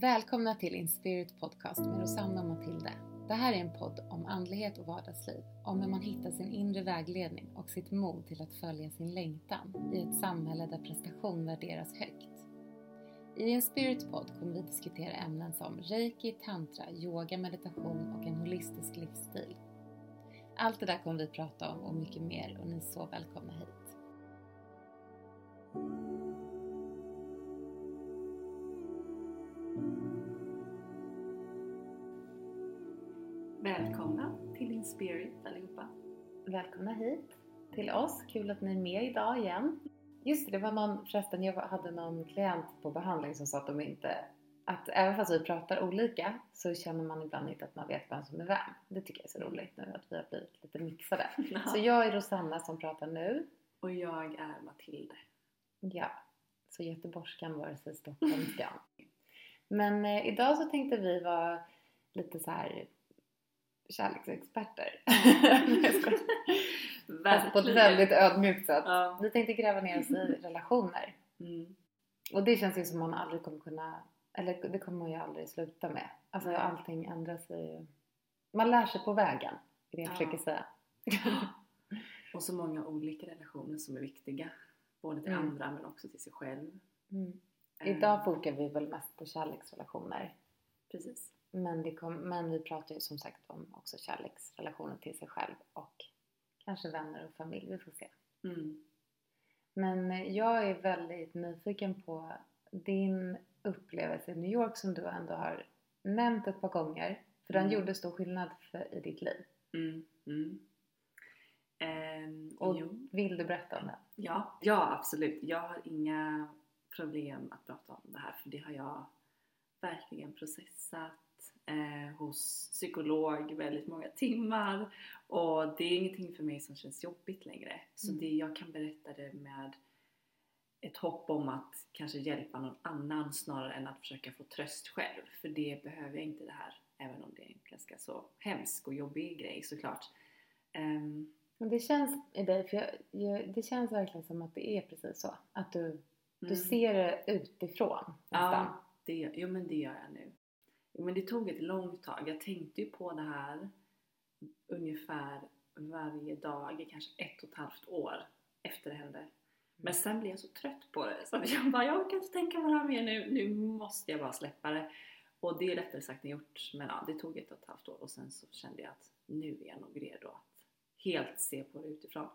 Välkomna till Inspirit Podcast med Rosanna och Matilde. Det här är en podd om andlighet och vardagsliv, om hur man hittar sin inre vägledning och sitt mod till att följa sin längtan i ett samhälle där prestation värderas högt. I Inspirit Podd kommer vi diskutera ämnen som reiki, tantra, yoga, meditation och en holistisk livsstil. Allt det där kommer vi prata om och mycket mer och ni är så välkomna hit. Till Inspirit allihopa. Välkomna hit till oss. Kul att ni är med idag igen. Just det, det var någon, förresten jag hade någon klient på behandling som sa att de inte, att även fast vi pratar olika så känner man ibland inte att man vet vem som är vem. Det tycker jag är så roligt nu att vi har blivit lite mixade. Ja. Så jag är Rosanna som pratar nu. Och jag är Matilde. Ja, så göteborgskan vare stockholmskan. Men eh, idag så tänkte vi vara lite så här kärleksexperter. Fast på ett väldigt ödmjukt sätt. Ja. Vi tänkte gräva ner oss i relationer. Mm. Och det känns ju som man aldrig kommer kunna, eller det kommer man ju aldrig sluta med. Alltså Nej. allting ändras ju. Man lär sig på vägen, är det jag Ja. försöker säga. Och så många olika relationer som är viktiga. Både till Mm. andra men också till sig själv. Mm. Eh, Idag fokar vi väl mest på kärleksrelationer. Precis. Men, det kom, men vi pratar ju som sagt om också kärleksrelationer till sig själv och kanske vänner och familj, vi får se. Mm. Men eh, jag är väldigt nyfiken på din upplevelse i New York som du ändå har nämnt ett par gånger. För den Mm. gjorde stor skillnad för, i ditt liv. Mm. Mm. Ehm, Och jo. vill du berätta om den? Ja. ja, absolut. Jag har inga problem att prata om det här för det har jag verkligen processat eh, hos psykolog väldigt många timmar och det är ingenting för mig som känns jobbigt längre. Så Mm. det, jag kan berätta det med ett hopp om att kanske hjälpa någon annan snarare än att försöka få tröst själv. För det behöver jag inte det här, även om det är en ganska så hemsk och jobbig grej såklart. Ehm, Men det känns i dig, för jag, jag, det känns verkligen som att det är precis så. Att du, du mm. ser det utifrån nästan. Ja, det, jo men det gör jag nu. Men det tog ett långt tag. Jag tänkte ju på det här ungefär varje dag i kanske ett och ett halvt år efter det hände. Men sen blev jag så trött på det så att jag bara, jag orkar inte tänka på det här mer nu. Nu måste jag bara släppa det. Och det är lättare sagt än gjort. Men ja, det tog ett och ett halvt år och sen så kände jag att nu är jag nog redo att helt se på det utifrån.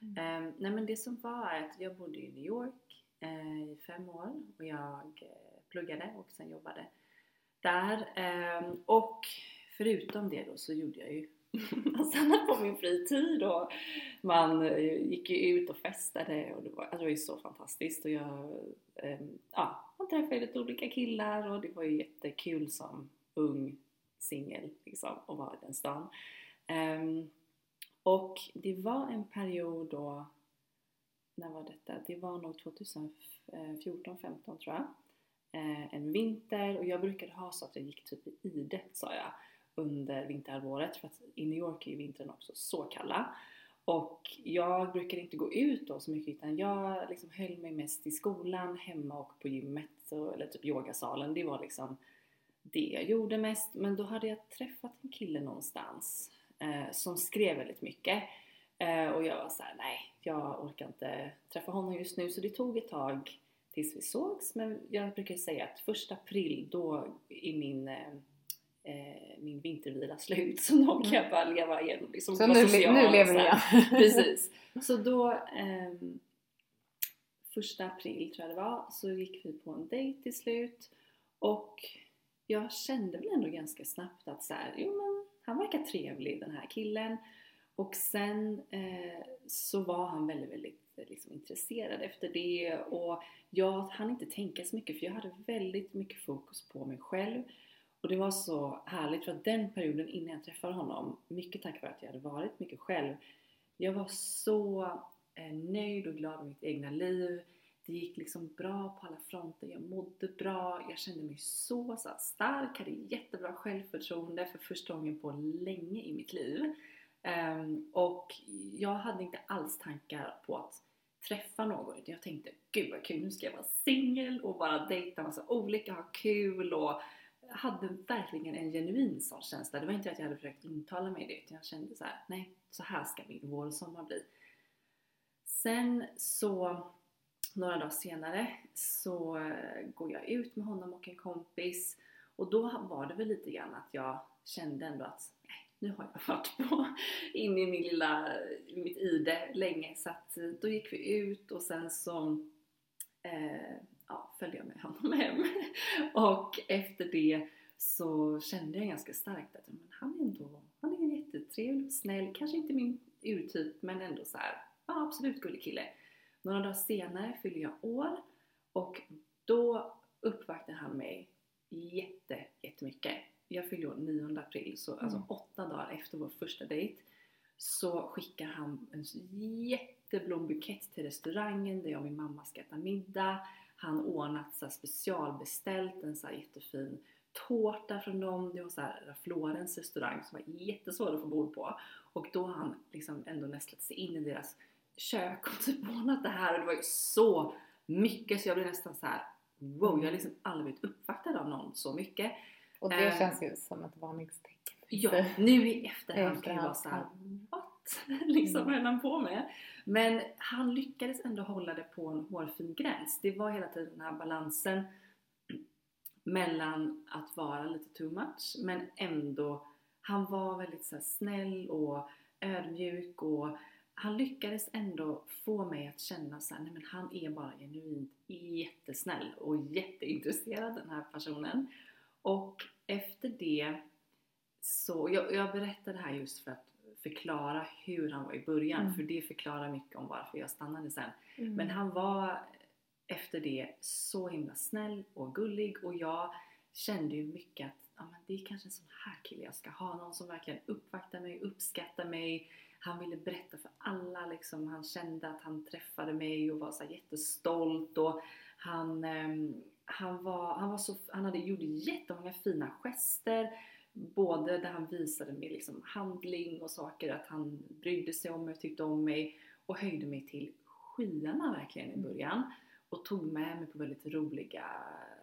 Mm. Ehm, nej men det som var är att jag bodde i New York eh, i fem år och jag eh, pluggade och sen jobbade där. Ehm, och förutom det då så gjorde jag ju massa annat på min fritid och man eh, gick ju ut och festade och det var, alltså det var ju så fantastiskt och jag, ehm, ja, man träffade lite olika killar och det var ju jättekul som ung singel liksom att vara i den stan. Ehm, och det var en period då, när var detta? Det var nog 2014, 15 eh, tror jag. Eh, en vinter och jag brukade ha så att jag gick typ i ide sa jag under vinterhalvåret för att i New York är ju vintern också så kalla. Och jag brukade inte gå ut då så mycket utan jag liksom höll mig mest i skolan, hemma och på gymmet och, eller typ yogasalen. Det var liksom det jag gjorde mest. Men då hade jag träffat en kille någonstans eh, som skrev väldigt mycket. Eh, och jag var såhär, nej jag orkar inte träffa honom just nu. Så det tog ett tag tills vi sågs. Men jag brukar säga att första april då är min, eh, eh, min vintervila slut. Så då kan jag bara leva igen. Liksom, Så nu, social nu lever igen. Precis. Så då, ehm, första april tror jag det var, så gick vi på en dejt till slut. Och jag kände väl ändå ganska snabbt att så här, jo men han verkar trevlig den här killen. Och sen eh, så var han väldigt, väldigt eh, liksom, intresserad efter det och jag hann inte tänka så mycket för jag hade väldigt mycket fokus på mig själv. Och det var så härligt för att den perioden innan jag träffade honom, mycket tack vare att jag hade varit mycket själv, jag var så eh, nöjd och glad med mitt egna liv. Det gick liksom bra på alla fronter, jag mådde bra, jag kände mig så, så stark, hade jättebra självförtroende för första gången på länge i mitt liv. Ehm, och jag hade inte alls tankar på att träffa någon. Jag tänkte, gud vad kul, nu ska jag vara singel och bara dejta massa olika, ha kul och hade verkligen en genuin sån känsla. Det var inte att jag hade försökt intala mig det, utan jag kände så här: nej, så här ska min vår och sommar bli. Sen så, några dagar senare, så eh, går jag ut med honom och en kompis och då var det väl lite grann att jag kände ändå att nej, nu har jag varit på in i min lilla, mitt ide länge så att eh, då gick vi ut och sen så eh, ja, följde jag med honom hem och efter det så kände jag ganska starkt att men han är ändå, han är jättetrevlig och snäll, kanske inte min urtyp men ändå så här, ja absolut gullig kille. Några dagar senare fyller jag år och då uppvaktar han mig jätte, jättemycket. Jag fyller år 9 april, så alltså Mm. åtta dagar efter vår första dejt så skickar han en jätteblombukett till restaurangen där jag och min mamma ska äta middag. Han ordnat så specialbeställt en så jättefin tårta från dem. Det var så här Florens restaurang som var jättesvår att få bord på. Och då har han liksom ändå nästlat sig in i deras kök och typ ordnat det här och det var ju så mycket så jag blev nästan så här: wow, jag har liksom aldrig blivit uppvaktad av någon så mycket. Och det Eh, känns ju som ett varningstecken. Ja, nu i efterhand kan jag vara såhär, what? liksom Mm. vad höll han på med? Men han lyckades ändå hålla det på en hårfin gräns. Det var hela tiden den här balansen mellan att vara lite too much men ändå, han var väldigt så snäll och ödmjuk och han lyckades ändå få mig att känna så här, nej men han är bara genuint jättesnäll och jätteintresserad den här personen. Och efter det så, jag, jag berättar det här just för att förklara hur han var i början, Mm. för det förklarar mycket om varför jag stannade sen. Mm. Men han var efter det så himla snäll och gullig och jag kände ju mycket att ja, men det är kanske en sån här kille jag ska ha. Någon som verkligen uppvaktar mig, uppskattar mig. Han ville berätta för alla liksom. Han kände att han träffade mig och var så jättestolt och han, ehm, han, var, han, var så, han hade, gjorde jättemånga fina gester. Både där han visade med liksom handling och saker att han brydde sig om mig och tyckte om mig och höjde mig till skyarna verkligen i början och tog med mig på väldigt roliga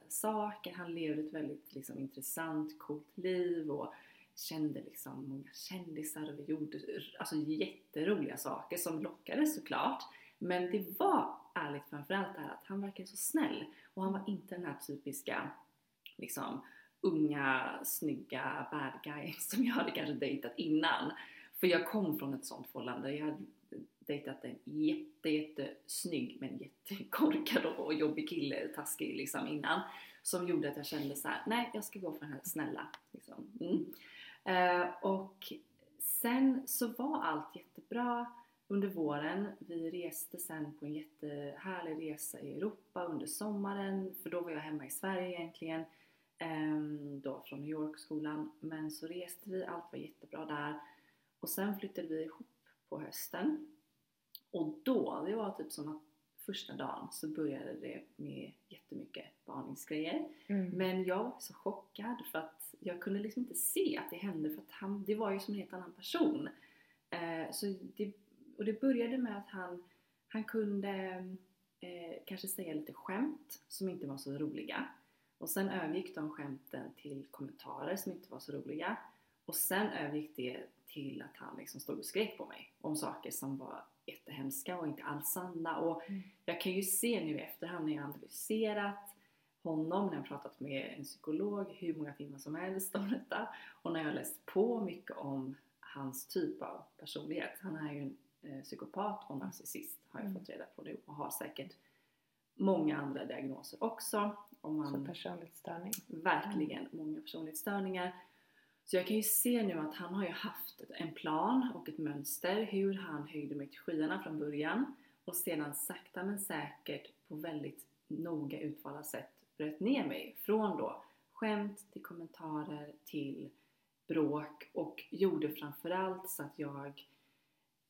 saker. Han levde ett väldigt liksom, intressant, coolt liv och kände liksom många kändisar och vi gjorde alltså, jätteroliga saker som lockade såklart. Men det var ärligt framförallt det här att han verkade så snäll och han var inte den här typiska liksom unga, snygga bad guy som jag hade kanske dejtat innan. För jag kom från ett sånt förhållande. Jag hade dejtat en jätte, jättesnygg men jättekorkad och jobbig kille, taskig liksom innan. Som gjorde att jag kände så här: nej jag ska gå för den här snälla. Liksom. Mm. Eh, och sen så var allt jättebra under våren. Vi reste sen på en jättehärlig resa i Europa under sommaren. För då var jag hemma i Sverige egentligen. ehm, Då från New York-skolan. Men så reste vi, allt var jättebra där. Och sen flyttade vi ihop på hösten. Och då, det var typ som att första dagen så började det med jättemycket varningsgrejer. Mm. Men jag var så chockad för att jag kunde liksom inte se att det hände för att han, det var ju som en helt annan person. Eh, så det, och det började med att han, han kunde eh, kanske säga lite skämt som inte var så roliga. Och sen övergick de skämten till kommentarer som inte var så roliga. Och sen övergick det till att han liksom stod och skrek på mig om saker som var jättehemska och inte alls sanna. Och Mm. jag kan ju se nu i efterhand när jag analyserat honom, när jag pratat med en psykolog hur många timmar som helst om detta och när jag läst på mycket om hans typ av personlighet. Han är ju en psykopat och narcissist har jag Mm. fått reda på det och har säkert många andra diagnoser också. Om man Så personlighetsstörning. verkligen många personlighetsstörningar. Så jag kan ju se nu att han har ju haft en plan och ett mönster hur han höjde mig till skyarna från början och sedan sakta men säkert på väldigt noga utvalda sätt bröt ner mig från då skämt till kommentarer till bråk och gjorde framförallt så att jag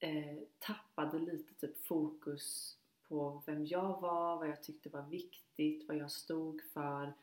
eh, tappade lite typ fokus på vem jag var, vad jag tyckte var viktigt, vad jag stod för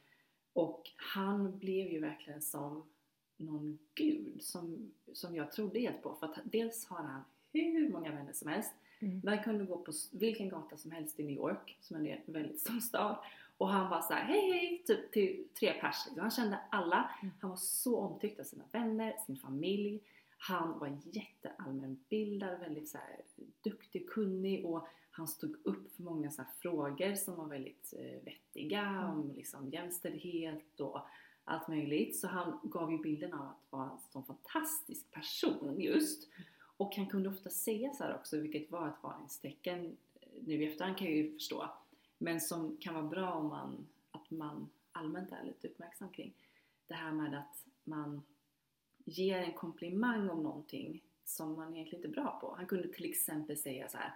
och han blev ju verkligen som någon gud som, som jag trodde helt på. För att dels har han hur många vänner som helst. Mm. Man kunde gå på vilken gata som helst i New York, som är en väldigt stor stad. Och han var så här, hej hej, typ till tre pers. Han kände alla. Mm. Han var så omtyckt av sina vänner, sin familj. Han var jätteallmänbildad, väldigt så här, duktig, kunnig och han stod upp för många så frågor som var väldigt eh, vettiga Mm. om liksom, jämställdhet och allt möjligt. Så han gav ju bilden av att vara en sån fantastisk person just. Och han kunde ofta säga så också, vilket var ett varningstecken eh, nu i efterhand kan jag ju förstå. Men som kan vara bra om man, att man allmänt är lite uppmärksam kring. Det här med att man ger en komplimang om någonting som man egentligen inte är bra på. Han kunde till exempel säga så här.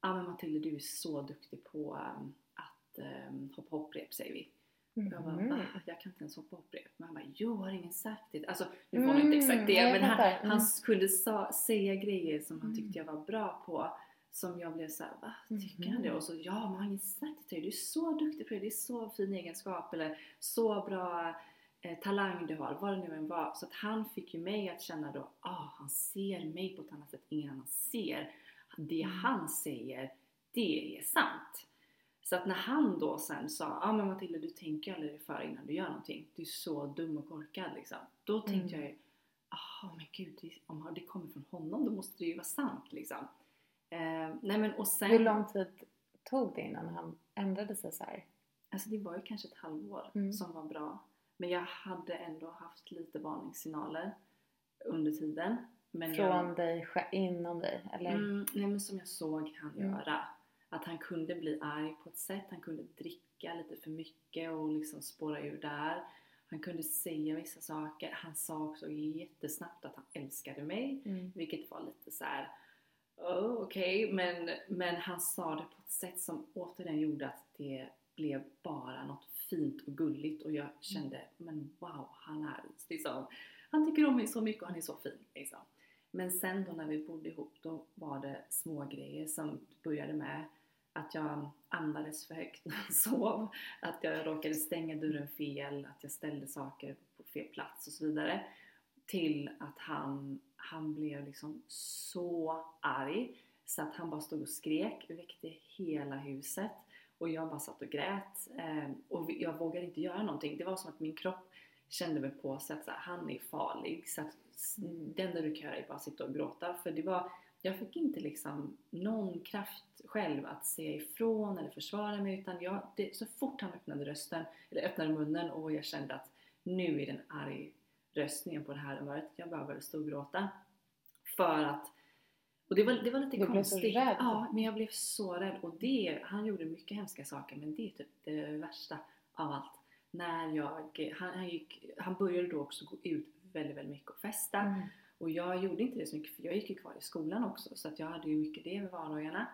Ja ah, men Matilda du är så duktig på um, att um, hoppa hopprep säger vi. Och jag bara, Mhm. va? Jag kan inte ens hoppa hopprep. Men han bara, jo har ingen sagt det? Alltså nu var det inte exakt det Mm, men han. Mm. han kunde sa, säga grejer som han Mm. tyckte jag var bra på. Som jag blev såhär, va? Tycker han det? Mhm. Och så, ja men har ingen sagt det till dig? Du är så duktig på det, det är så fin egenskap. Eller så bra eh, talang du har, vad det nu än var. Så att han fick ju mig att känna då, ah, han ser mig på ett annat sätt ingen annan ser. Det Mm. han säger, det är sant. Så att när han då sen sa, ja ah, men Matilda du tänker aldrig dig för innan du gör någonting. Du är så dum och korkad liksom. Då tänkte Mm. jag ju, jaha men gud, om det kommer från honom då måste det ju vara sant liksom. Eh, nej men och sen, Hur lång tid tog det innan han ändrade sig så här? alltså det var ju kanske ett halvår Mm. som var bra. Men jag hade ändå haft lite varningssignaler under tiden. Men Från jag, dig, inom dig? Eller? Mm, nej men som jag såg han Mm. göra. Att han kunde bli arg på ett sätt, han kunde dricka lite för mycket och liksom spåra ur där. Han kunde säga vissa saker. Han sa också jättesnabbt att han älskade mig. Mm. Vilket var lite så här. Oh, okej, men, men han sa det på ett sätt som återigen gjorde att det blev bara något fint och gulligt och jag kände, men wow, han är liksom, han tycker om mig så mycket och han är så fin liksom. Men sen då när vi bodde ihop då var det små grejer som började med att jag andades för högt när han sov, att jag råkade stänga dörren fel, att jag ställde saker på fel plats och så vidare. Till att han, han blev liksom så arg så att han bara stod och skrek, väckte hela huset och jag bara satt och grät eh, och jag vågade inte göra någonting. Det var som att min kropp kände mig på så att så här, han är farlig så att det enda du kan göra är bara sitta och gråta för det var jag fick inte liksom någon kraft själv att säga ifrån eller försvara mig utan jag, det, så fort han öppnade rösten, eller öppnade munnen och jag kände att nu är den arg röstningen på det här humöret, jag bara började storgråta. För att, och det var, det var lite Du blev så konstigt. rädd. Ja, men jag blev så rädd och det, han gjorde mycket hemska saker men det är typ det värsta av allt. När jag, han, han, gick, han började då också gå ut väldigt, väldigt mycket och festa. Mm. Och jag gjorde inte det så mycket för jag gick ju kvar i skolan också så att jag hade ju mycket det med vardagarna.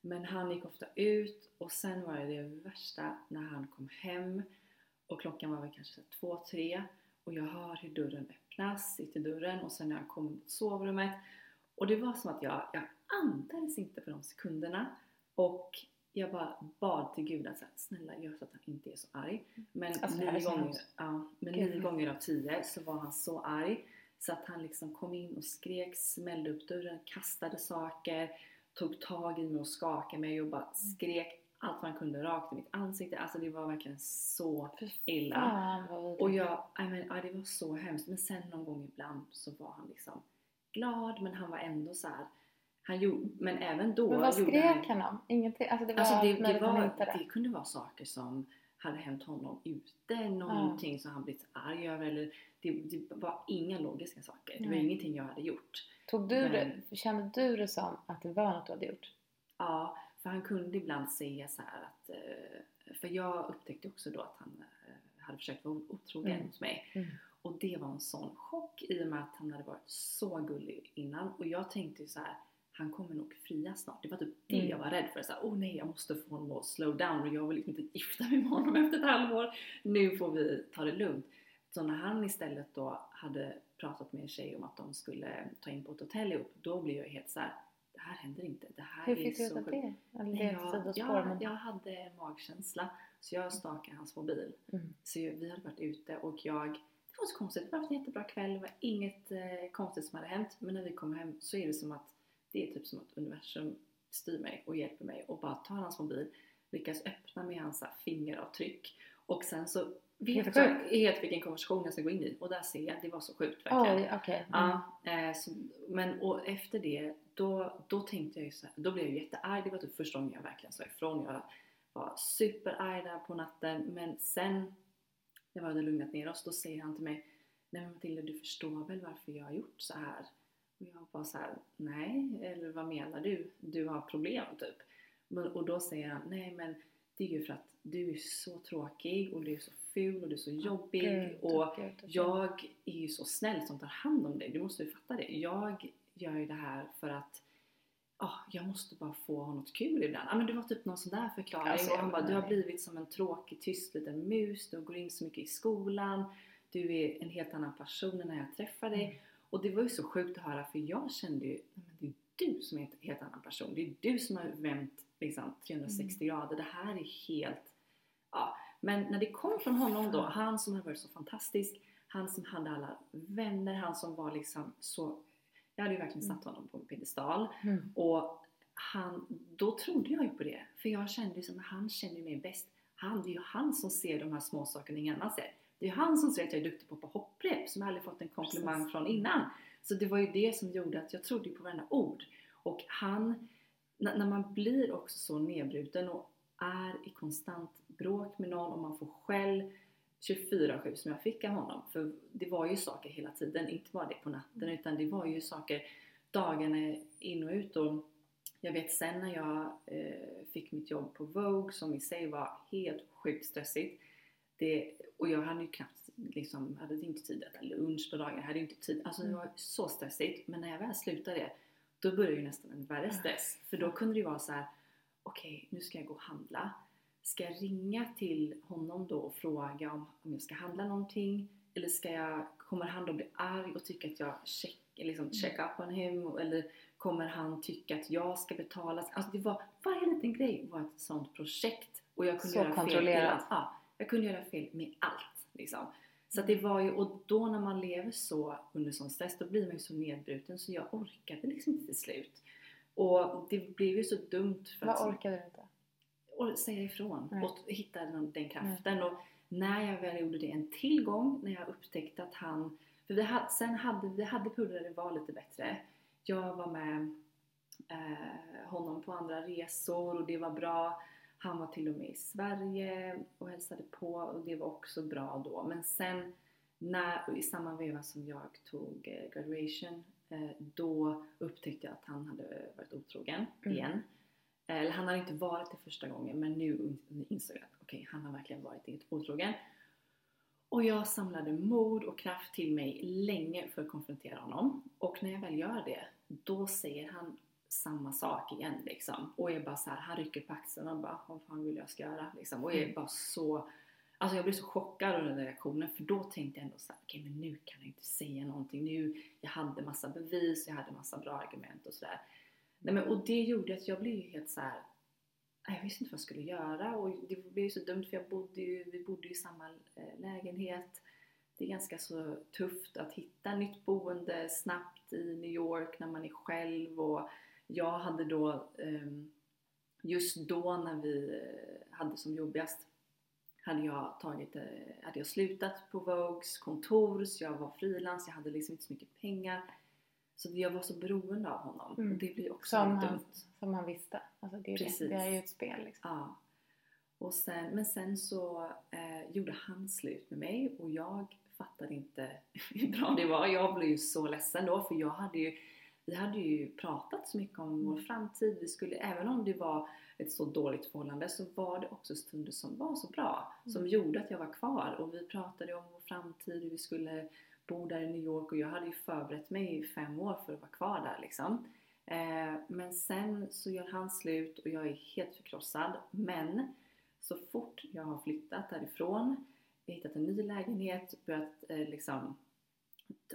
Men han gick ofta ut och sen var det det värsta när han kom hem och klockan var väl kanske två, tre och jag hör hur dörren öppnas, dörren och sen när jag kom mot sovrummet och det var som att jag, jag andades inte på de sekunderna och jag bara bad till Gud att så här, snälla gör så att han inte är så arg. Men, Alltså, nio, gånger, ja, men nio gånger av tio så var han så arg så att han liksom kom in och skrek, smällde upp dörren, kastade saker, tog tag i mig och skakade mig och bara skrek allt vad han kunde rakt i mitt ansikte. Alltså det var verkligen så illa. Fan. Och jag, I mean, ja, det var så hemskt. Men sen någon gång ibland så var han liksom glad men han var ändå så här. Han gjorde, men även då Men vad skrek han om? Ingenting? Alltså det var Alltså det, det, var, det kunde vara saker som hade hänt honom ute, någonting som han blivit arg över eller det, det var inga logiska saker. Det var Nej. ingenting jag hade gjort. Tog du Men- det, kände du det som att det var något du hade gjort? Ja, för han kunde ibland säga så att, eh, för jag upptäckte också då att han eh, hade försökt vara otrogen Mm. hos mig. Mm. Och det var en sån chock i och med att han hade varit så gullig innan. Och jag tänkte ju så här, han kommer nog fria snart. Det var typ det Mm. jag var rädd för. Så här, oh nej, jag måste få honom att slow down och jag vill liksom inte gifta mig med honom efter ett halvår. Nu får vi ta det lugnt. Så när han istället då hade pratat med en tjej om att de skulle ta in på ett hotell ihop, då blev jag helt så här, det här händer inte. Det här Hur är fick du veta sjukt." det? Nej, jag, jag, jag hade magkänsla så jag stakade hans mobil. Mm. Så vi hade varit ute och jag var så konstigt, vi hade haft en jättebra kväll, det var inget eh, konstigt som hade hänt men när vi kom hem så är det som att det är typ som att universum styr mig och hjälper mig och bara tar hans mobil, lyckas öppna med hans fingeravtryck och sen så vet jag helt vilken konversation jag ska gå in i och där ser jag, det var så sjukt verkligen. Oj, okej. Mm. Ja, eh, så, men och efter det, då, då tänkte jag ju så här, då blev jag jättearg. Det var typ första gången jag verkligen sa ifrån. Jag var superarg där på natten. Men sen, när vi hade lugnat ner oss, då säger han till mig Nej men Matilda, du förstår väl varför jag har gjort så här? Och jag bara så här, nej, eller vad menar du? Du har problem typ. Men, och då säger han, nej men det är ju för att du är så tråkig och du är så ful och du är så jobbig Gud, och gud, gud. jag är ju så snäll som tar hand om dig, du måste ju fatta det. Jag gör ju det här för att ah, jag måste bara få ha något kul ibland. Ah, men det var typ någon sån där förklaring Alltså, och han bara, du har blivit som en tråkig tyst liten mus, du går in så mycket i skolan, du är en helt annan person än när jag träffade dig. Mm. Och det var ju så sjukt att höra för jag kände ju, det är du som är en helt annan person. Det är du som har vänt liksom, 360 Mm. grader. Det här är helt... Ja. Men när det kom från honom då, han som hade varit så fantastisk, han som hade alla vänner, han som var liksom så... Jag hade ju verkligen satt honom på en piedestal. Mm. Och han, då trodde jag ju på det. För jag kände ju som att han känner mig bäst. Han, det är ju han som ser de här små sakerna ingen annan ser. Det är ju han som ser att jag är duktig på att hoppa hopprep som jag aldrig fått en komplimang Precis. från innan. Så det var ju det som gjorde att jag trodde på varenda ord. Och han, när, när man blir också så nedbruten och är i konstant bråk med någon och man får skäll 24-7 som jag fick av honom. För det var ju saker hela tiden, inte bara det på natten utan det var ju saker dagarna in och ut. Och jag vet sen när jag eh, fick mitt jobb på Vogue som i sig var helt sjukt stressigt. Det, och jag hade ju knappt liksom, hade inte tid att äta lunch på dagen, hade inte tid. Alltså det Mm. var så stressigt. Men när jag väl slutade, då började ju nästan en värre stress. För då kunde det ju vara så här: okej nu ska jag gå och handla. Ska jag ringa till honom då och fråga om, om jag ska handla någonting? Eller ska jag, kommer han då bli arg och tycka att jag check, liksom check up on him? Eller kommer han tycka att jag ska betala? Alltså det var, varje liten grej var ett sånt projekt. Och jag kunde Så göra fel kontrollerat. allt. Ja, jag kunde göra fel med allt. Liksom. Så att det var ju, och då när man lever så under sån stress, då blir man ju så nedbruten så jag orkade liksom inte till slut. Och det blev ju så dumt för att Vad orkade du inte? Och säga ifrån Nej. och hitta den, den kraften. Och när jag väl gjorde det en till gång, när jag upptäckte att han... För vi hade, sen hade vi hade där det var lite bättre. Jag var med eh, honom på andra resor och det var bra. Han var till och med i Sverige och hälsade på och det var också bra då. Men sen när, i samma veva som jag tog eh, graduation, eh, då upptäckte jag att han hade varit otrogen Mm. igen. Eller han hade inte varit det första gången men nu insåg jag att okej, han har verkligen varit otrogen. Och jag samlade mod och kraft till mig länge för att konfrontera honom. Och när jag väl gör det, då säger han samma sak igen liksom. Och är bara så här, han rycker på axlarna och bara vad fan vill jag ska göra liksom. Och är Mm. bara så Alltså jag blev så chockad av den reaktionen för då tänkte jag ändå så här, okej men nu kan jag inte säga någonting. Nu, jag hade massa bevis, jag hade massa bra argument och sådär. Nej, men, och det gjorde att jag blev ju helt så här. Jag visste inte vad jag skulle göra och det blev ju så dumt för jag bodde ju, vi bodde ju i samma eh, lägenhet. Det är ganska så tufft att hitta nytt boende snabbt i New York när man är själv och jag hade då ehm, just då när vi eh, hade som jobbigast hade jag, tagit, eh, hade jag slutat på Vogues kontor så jag var frilans, jag hade liksom inte så mycket pengar. Så jag var så beroende av honom Mm. och det blir också Som han, dumt. som han visste. Alltså det, är ju det. Precis. det är ju ett spel liksom. Ja. Och sen, men sen så eh, gjorde han slut med mig och jag fattade inte hur bra det var. Jag blev ju så ledsen då för jag hade ju, vi hade ju pratat så mycket om vår Mm. framtid. Vi skulle, även om det var ett så dåligt förhållande så var det också stunder som var så bra. Som Mm. gjorde att jag var kvar och vi pratade om vår framtid, hur vi skulle bo där i New York och jag hade ju förberett mig i fem år för att vara kvar där liksom. Eh, men sen så gör han slut och jag är helt förkrossad. Men så fort jag har flyttat därifrån, jag hittat en ny lägenhet, börjat eh, liksom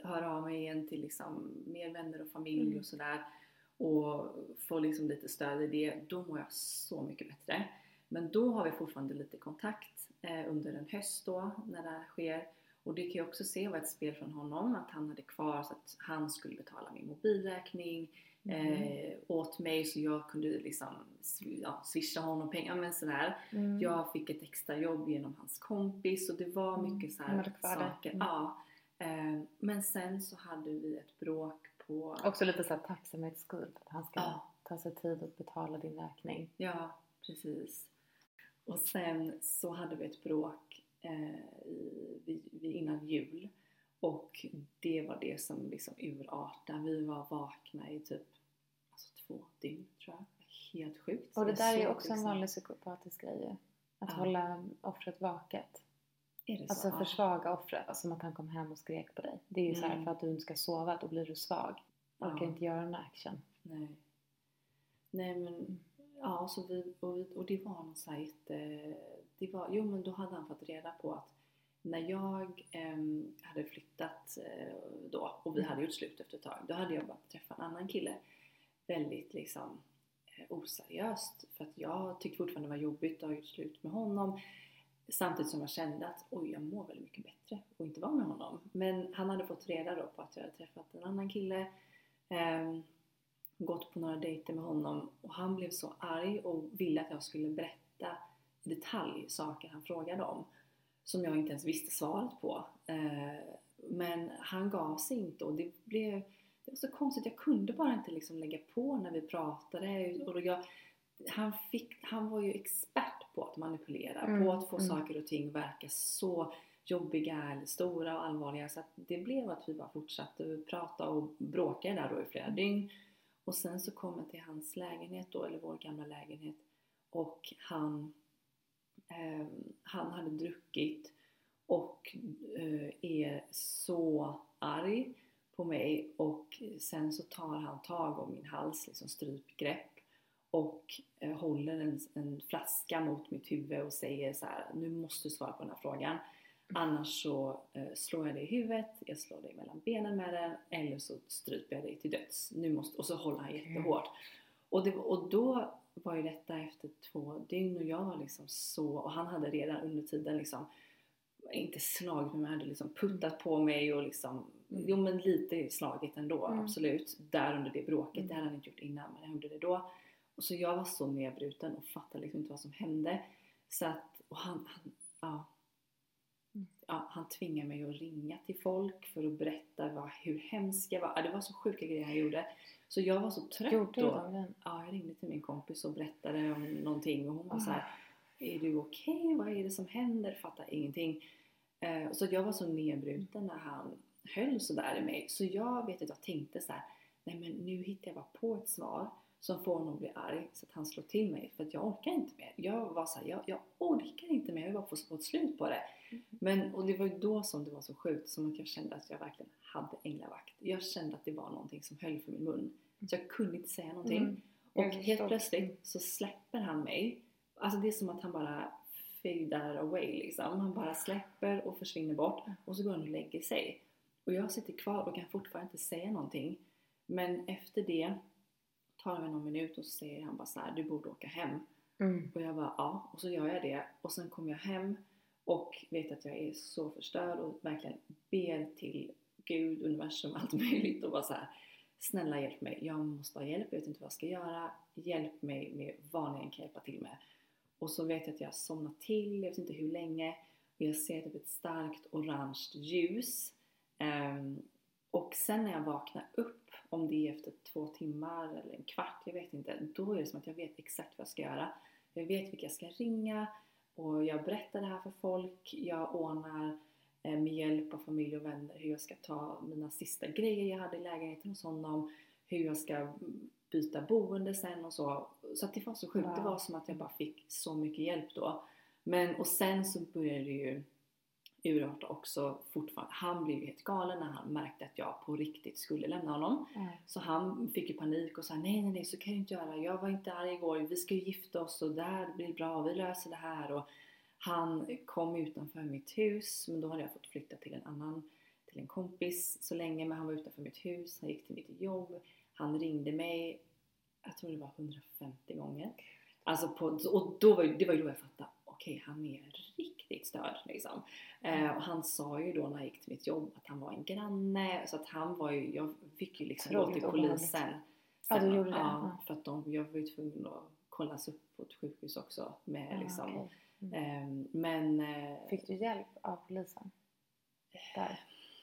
höra av mig igen till liksom mer vänner och familj Mm. och sådär och få liksom lite stöd i det, då mår jag så mycket bättre. Men då har vi fortfarande lite kontakt eh, under en höst då när det här sker och det kan jag också se var ett spel från honom att han hade kvar så att han skulle betala min mobilräkning Mm. eh, åt mig så jag kunde liksom ja, swisha honom pengar men sådär. Mm. Jag fick ett extra jobb genom hans kompis och det var Mm. mycket så här saker. Mm. Ja. Eh, men sen så hade vi ett bråk på... Också lite såhär tacksamhetsskuld att han ska Ja. ta sig tid att betala din räkning. Ja, precis. Och sen så hade vi ett bråk eh, innan jul. Och det var det som liksom urartade. Vi var vakna i typ alltså, två dygn tror jag. Helt sjukt. Och det där är också en liksom- vanlig psykopatisk grej. Att Ja. hålla offret vaket. Är det så? Alltså Ja. försvaga offret. Som att han kom hem och skrek på dig. Det är ju så här Mm. för att du inte ska sova, då blir du svag. Orkar Ja. inte göra någon action. Nej. Nej men, ja så vi, och, vi- och det var någon så här jätte, det var, jo men då hade han fått reda på att när jag em, hade flyttat eh, då och vi hade gjort slut efter ett tag, då hade jag börjat träffa en annan kille. Väldigt liksom eh, oseriöst för att jag tyckte fortfarande det var jobbigt att ha gjort slut med honom. Samtidigt som jag kände att oj, jag mår väldigt mycket bättre och inte vara med honom. Men han hade fått reda då på att jag hade träffat en annan kille. ehm, gått på några dejter med honom och han blev så arg och ville att jag skulle berätta i detalj saker han frågade om som jag inte ens visste svaret på. Eh, men han gav sig inte och det blev det var så konstigt, jag kunde bara inte liksom lägga på när vi pratade. Och jag, han, fick, han var ju expert på att manipulera, Mm, på att få mm. saker och ting verka så jobbiga eller stora och allvarliga. Så att det blev att vi bara fortsatte prata och bråka där då i flera dygn. Och sen så kom jag till hans lägenhet då, eller vår gamla lägenhet. Och han eh, han hade druckit och eh, är så arg på mig och sen så tar han tag om min hals, liksom strypgrepp och eh, håller en, en flaska mot mitt huvud och säger så här: nu måste du svara på den här frågan annars så eh, slår jag dig i huvudet, jag slår dig mellan benen med den eller så stryper jag dig till döds. Nu måste, och så håller han jättehårt. Och, det, och då var ju detta efter två dygn och jag var liksom så, och han hade redan under tiden liksom inte slagit mig men hade liksom puttat på mig och liksom, Mm. jo men lite slagit ändå Mm. absolut. Där under det bråket, Mm. det hade han inte gjort innan men han gjorde det då. Och så jag var så nedbruten och fattade liksom inte vad som hände. Så att, och han, han ja. Mm. Ja, han tvingade mig att ringa till folk för att berätta vad, hur hemsk jag var. Ja, det var så sjuka grejer han gjorde. Så jag var så trött Gjorde då. det? Ja, jag ringde till min kompis och berättade om någonting och hon var så här, Ah. Är du okej? Vad är det som händer? Fattar ingenting. Eh, så jag var så nedbruten när han höll så där i mig. Så jag vet att jag tänkte så här, nej men nu hittar jag bara på ett svar som får honom att bli arg så att han slår till mig för att jag orkar inte mer. Jag var så här, jag, jag orkar inte mer, jag vill bara få, ett slut på det. Men, och det var ju då som det var så sjukt, som att jag kände att jag verkligen hade änglavakt. Jag kände att det var någonting som höll för min mun. Så jag kunde inte säga någonting. Mm. Och helt förstår. plötsligt så släpper han mig. Alltså det är som att han bara fadar away liksom. Han bara släpper och försvinner bort. Och så går han och lägger sig. Och jag sitter kvar och kan fortfarande inte säga någonting. Men efter det tar det någon minut och så säger han bara så här: du borde åka hem. Mm. Och jag bara ja, och så gör jag det. Och sen kommer jag hem och vet att jag är så förstörd och verkligen ber till Gud, universum, allt möjligt och bara så här. Snälla hjälp mig, jag måste ha hjälp, jag vet inte vad jag ska göra. Hjälp mig med vad ni än kan hjälpa till med. Och så vet jag att jag somnar till, jag vet inte hur länge. Och jag ser typ ett starkt orange ljus. Ehm, och sen när jag vaknar upp, om det är efter två timmar eller en kvart, jag vet inte. Då är det som att jag vet exakt vad jag ska göra. Jag vet vilka jag ska ringa och jag berättar det här för folk. Jag ordnar eh, med hjälp av familj och vänner hur jag ska ta mina sista grejer jag hade i lägenheten hos honom. Hur jag ska byta boende sen och så. Så att det var så sjukt. Wow. Det var som att jag bara fick så mycket hjälp då. Men och sen så började det ju urarta också fortfarande. Han blev ju helt galen när han märkte att jag på riktigt skulle lämna honom. Ja. Så han fick ju panik och sa nej nej nej så kan jag inte göra. Jag var inte arg igår. Vi ska ju gifta oss och det här blir bra. Vi löser det här. Och han kom utanför mitt hus men då hade jag fått flytta till en annan till en kompis så länge men han var utanför mitt hus. Han gick till mitt jobb. Han ringde mig. Jag tror det var 150 gånger. Alltså på, och då var, det var ju då jag fattade. Okej, han är riktigt störd liksom. Eh, och han sa ju då när jag gick till mitt jobb att han var en granne. Så att han var ju, jag fick ju liksom Otroligt till polisen Ja, du Sen- gjorde det? Ja, Ja. för att de, jag var ju tvungen att kollas upp på ett sjukhus också med Ja, liksom. okej. Mm. ehm, men eh, Fick du hjälp av polisen? Där?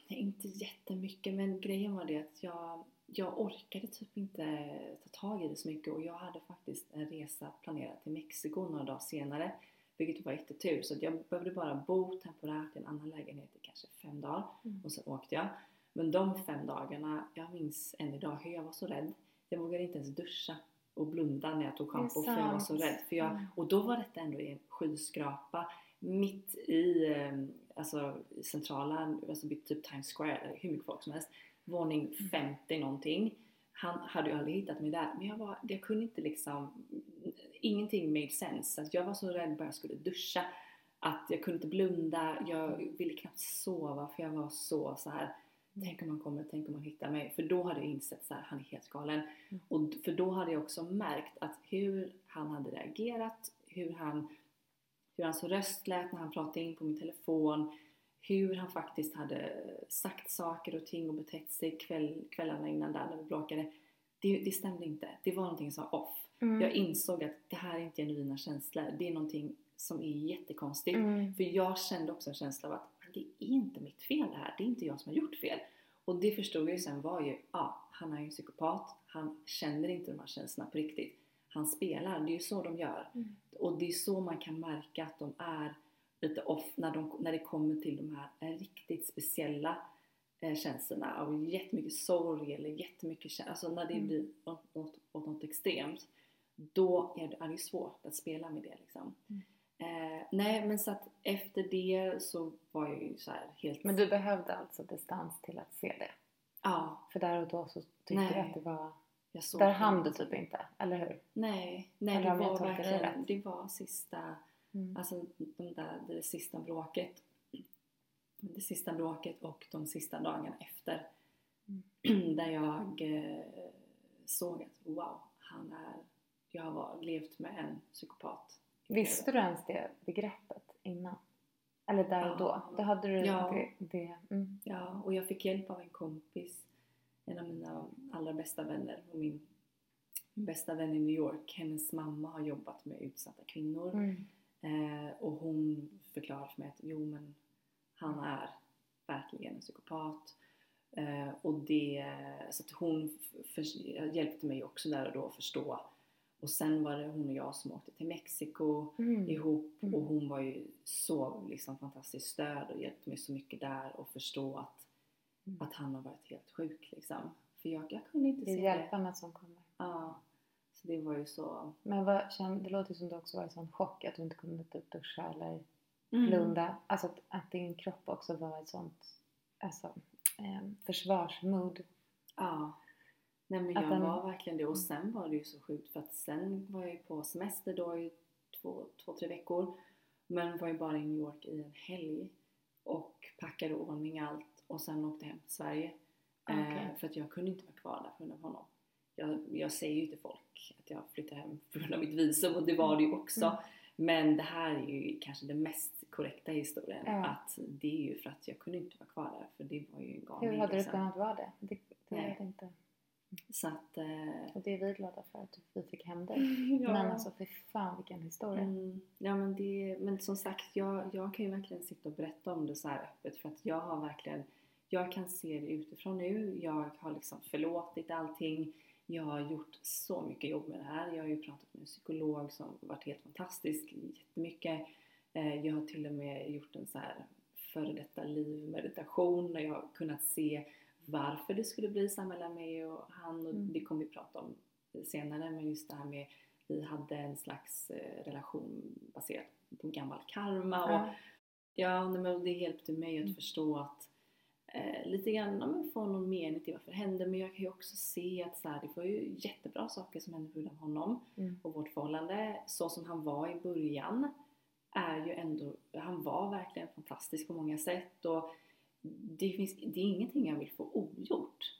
inte jättemycket men grejen var det att jag, jag orkade typ inte ta tag i det så mycket och jag hade faktiskt en resa planerad till Mexiko några dagar senare. Vilket var jättetur så jag behövde bara bo temporärt i en annan lägenhet i kanske fem dagar Mm. och sen åkte jag. Men de fem dagarna, jag minns än idag hur jag var så rädd. Jag vågade inte ens duscha och blunda när jag tog schampo för jag var så rädd. För jag, Mm. och då var detta ändå i en skyskrapa mitt i eh, alltså, centrala, alltså typ Times Square, hur mycket folk som helst. Våning 50 någonting. Han hade ju aldrig hittat mig där. Men jag, var, jag kunde inte liksom, ingenting made sense. Att jag var så rädd bara jag skulle duscha. Att jag kunde inte blunda, jag ville knappt sova för jag var så så här. Tänk om han kommer, tänk om han hittar mig. För då hade jag insett så här, han är helt galen. Mm. Och för då hade jag också märkt att hur han hade reagerat, hur han hur hans röst lät när han pratade in på min telefon, hur han faktiskt hade sagt saker och ting och betett sig kväll, kvällarna innan där när vi bråkade. Det, det stämde inte. Det var någonting som var off. Mm. Jag insåg att det här är inte genuina känslor. Det är någonting som är jättekonstigt. Mm. För jag kände också en känsla av att "Men det är inte mitt fel det här. Det är inte jag som har gjort fel. Och det förstod jag ju sen var ju, ja, han är ju en psykopat. Han känner inte de här känslorna på riktigt. Han spelar, det är ju så de gör. Mm. Och det är så man kan märka att de är lite off när, de, när det kommer till de här eh, riktigt speciella eh, känslorna av jättemycket sorg eller jättemycket känslor, alltså när det Mm. blir åt, åt, åt något extremt då är det, det svårt att spela med det liksom. Mm. Eh, nej men så att efter det så var jag ju så här helt... Men du behövde alltså distans till att se det? Ja, För där och då så tyckte Nej. du att det var... Där hann du typ inte, eller hur? Nej, nej Eller det var verkligen, det var sista Mm. Alltså de där, det sista bråket. Det sista bråket och de sista dagarna efter. Där jag eh, såg att wow, han är, jag har levt med en psykopat. Visste du ens det begreppet innan? Eller där och då? Då hade du Ja. det... det mm. Ja, och jag fick hjälp av en kompis. En av mina allra bästa vänner. Och min, min bästa vän i New York, hennes mamma har jobbat med utsatta kvinnor. Mm. Eh, och hon förklarade för mig att jo men han är verkligen en psykopat. Eh, och det, så att hon för, hjälpte mig också där och då att förstå. Och sen var det hon och jag som åkte till Mexiko Mm. ihop Mm. och hon var ju så liksom fantastiskt stöd och hjälpte mig så mycket där och förstå att, Mm. att han har varit helt sjuk liksom. För jag, jag kunde inte Det är se det. hjälparna som kommer. Ja. Så det var ju så... Men vad, det låter som du också var i sån chock att du inte kunde typ duscha eller Mm. blunda. Alltså att, att din kropp också var ett sånt alltså, eh, försvarsmood. Ja. Nej men jag den- var verkligen det och sen var det ju så sjukt för att sen var jag ju på semester då i två, två tre veckor. Men var ju bara i New York i en helg och packade ordning allt och sen åkte hem till Sverige. Eh, för att jag kunde inte vara kvar där på grund av honom. Jag, jag säger ju till folk att jag flyttar hem på grund av mitt visum och det var det ju också. Mm. Men det här är ju kanske den mest korrekta historien. Ja. Att det är ju för att jag kunde inte vara kvar där för det var ju en galning. Hur hade liksom. kunnat vara det? Det, det Nej. inte. Så att... Eh, Och det är vi glada för att vi fick hem dig. ja. Men alltså fy fan vilken historia. Mm, ja men det, men som sagt jag, jag kan ju verkligen sitta och berätta om det så här öppet för att jag har verkligen, jag kan se det utifrån nu, jag har liksom förlåtit allting, jag har gjort så mycket jobb med det här, jag har ju pratat med en psykolog som varit helt fantastisk jättemycket, eh, jag har till och med gjort en så här före detta livmeditation där jag har kunnat se varför det skulle bli så här mellan mig och han och Mm. det kommer vi prata om senare men just det här med vi hade en slags eh, relation baserad på gammal karma och Ja. men det hjälpte mig att Mm. förstå att eh, lite grann ja, men få någon mening till varför det hände men jag kan ju också se att så här, det var ju jättebra saker som hände på grund av honom Mm. och vårt förhållande så som han var i början är ju ändå, han var verkligen fantastisk på många sätt och det, finns, det är ingenting jag vill få ogjort.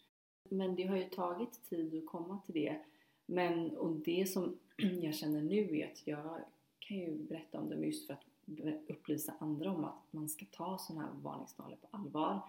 Men det har ju tagit tid att komma till det. Men, och det som jag känner nu är att jag kan ju berätta om det just för att upplysa andra om att man ska ta sådana här varningssignaler på allvar.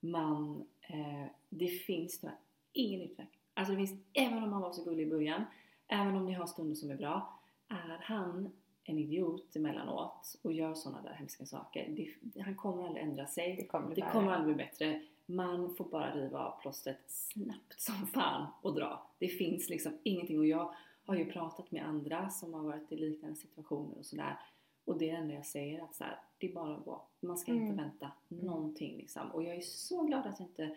Man, eh, det finns tyvärr ingen utväg. Alltså det finns, även om han var så gullig i början, även om ni har stunder som är bra, är han en idiot emellanåt och gör sådana där hemska saker. Det, han kommer aldrig ändra sig. Det kommer Det kommer aldrig bli bättre. Man får bara riva av plåstret snabbt som fan och dra. Det finns liksom ingenting och jag har ju pratat med andra som har varit i liknande situationer och sådär. Och det är det enda jag säger att så här, det är bara att gå. Man ska Mm. inte vänta någonting liksom. Och jag är så glad att jag inte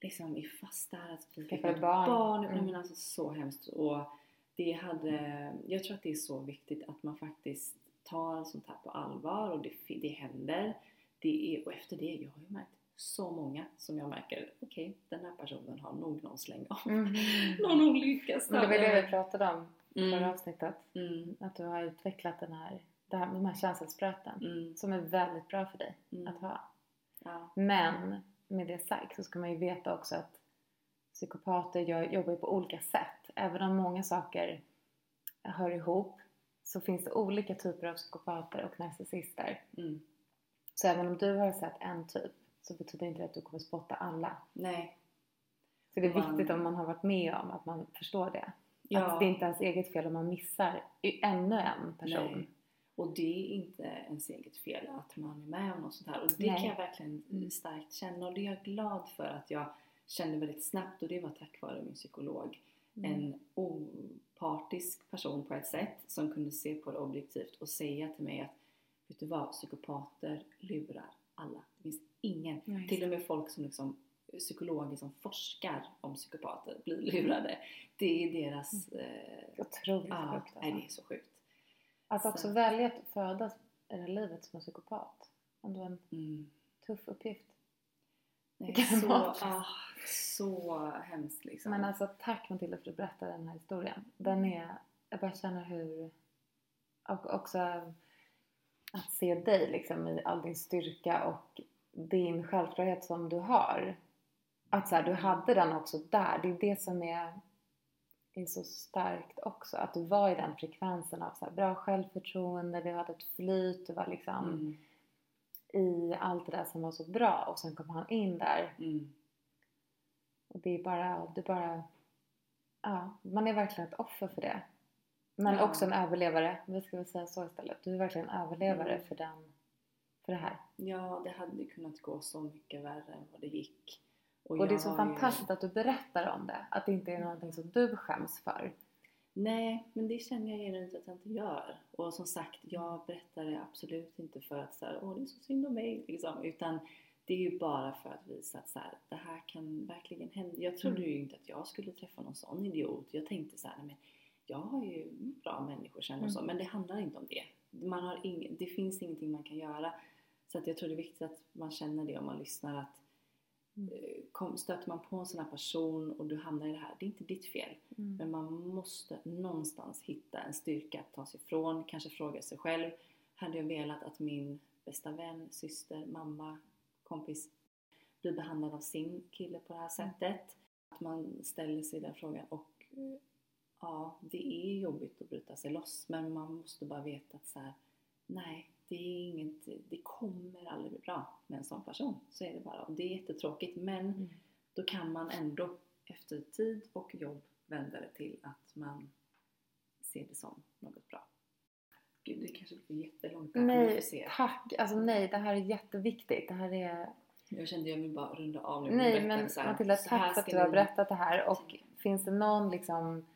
liksom är fast där. Att vi fick ett barn. barn. Mm. Nej, men alltså så hemskt. Och det hade, jag tror att det är så viktigt att man faktiskt tar sånt här på allvar och det, det händer. Det är, och efter det, jag har ju märkt så många som jag märker, okej den här personen har nog någon släng av. Mm. Någon olycka Men det var det vi pratade om i förra mm. avsnittet. Mm. Att du har utvecklat den här, det här, de här känselspröten. Mm. Som är väldigt bra för dig Mm. att ha. Ja. Men med det sagt så ska man ju veta också att psykopater gör, jobbar ju på olika sätt. Även om många saker hör ihop så finns det olika typer av psykopater och narcissister. Mm. Så även om du har sett en typ så betyder inte det att du kommer spotta alla. Nej. Så det är Man- viktigt om man har varit med om att man förstår det. Ja. Att det är inte ens eget fel om man missar ännu en person. Nej. Och det är inte ens eget fel att man är med om något sånt här. Och det Nej. kan jag verkligen starkt känna. Och det är jag glad för att jag kände väldigt snabbt. Och det var tack vare min psykolog. Mm. En opartisk person på ett sätt som kunde se på det objektivt och säga till mig att Vet du vad? Psykopater lurar alla. Det finns ingen. Just till och med folk som liksom psykologer som forskar om psykopater blir lurade. Det är deras... Eh, Otroligt ja, sjukt nej, alltså. det är så sjukt. Att också Så. välja att födas i det livet som en psykopat. Ändå en Mm. tuff uppgift. Nej, Det kan så, vara. ah, så hemskt liksom. Men alltså tack Matilda för att du berättade den här historien. Den är, jag bara känner hur, och också att se dig liksom i all din styrka och din självklarhet som du har. Att så här, du hade den också där. Det är det som är, är så starkt också. Att du var i den frekvensen av så här, bra självförtroende, du hade ett flyt, du var liksom mm. I allt det där som var så bra och sen kom han in där Mm. och det är bara, det är bara ja, man är verkligen ett offer för det men Ja. också en överlevare, vi ska väl säga så istället du är verkligen en överlevare Mm. för den för det här Ja, det hade kunnat gå så mycket värre än vad det gick. och det är så fantastiskt att du berättar om det att det inte är någonting som du skäms för Nej, men det känner jag genuint att jag inte gör. Och som sagt, jag berättar det absolut inte för att säga åh det är så synd om mig liksom. Utan det är ju bara för att visa att så här, det här kan verkligen hända. Jag trodde Mm. ju inte att jag skulle träffa någon sån idiot. Jag tänkte så här, men jag har ju bra människor och så. Mm. Men det handlar inte om det. Man har ing, det finns ingenting man kan göra. Så att jag tror det är viktigt att man känner det om man lyssnar att kom, stöter man på en sån här person och du hamnar i det här, det är inte ditt fel. Mm. Men man måste någonstans hitta en styrka att ta sig ifrån, kanske fråga sig själv. Hade jag velat att min bästa vän, syster, mamma, kompis blir behandlad av sin kille på det här Mm. sättet? Att man ställer sig den frågan och eh, ja, det är jobbigt att bryta sig loss men man måste bara veta att så här, nej, det är inget, det kommer aldrig bli bra med en sån person. Så är det bara. Och det är jättetråkigt men Mm. då kan man ändå efter tid och jobb vända det till att man ser det som något bra. Gud, det kanske blir jättelångt nej se. tack, alltså nej det här är jätteviktigt det här är Jag kände jag vill bara runda av nu Nej men Matilda, tack för att du har berättat det här och finns det någon liksom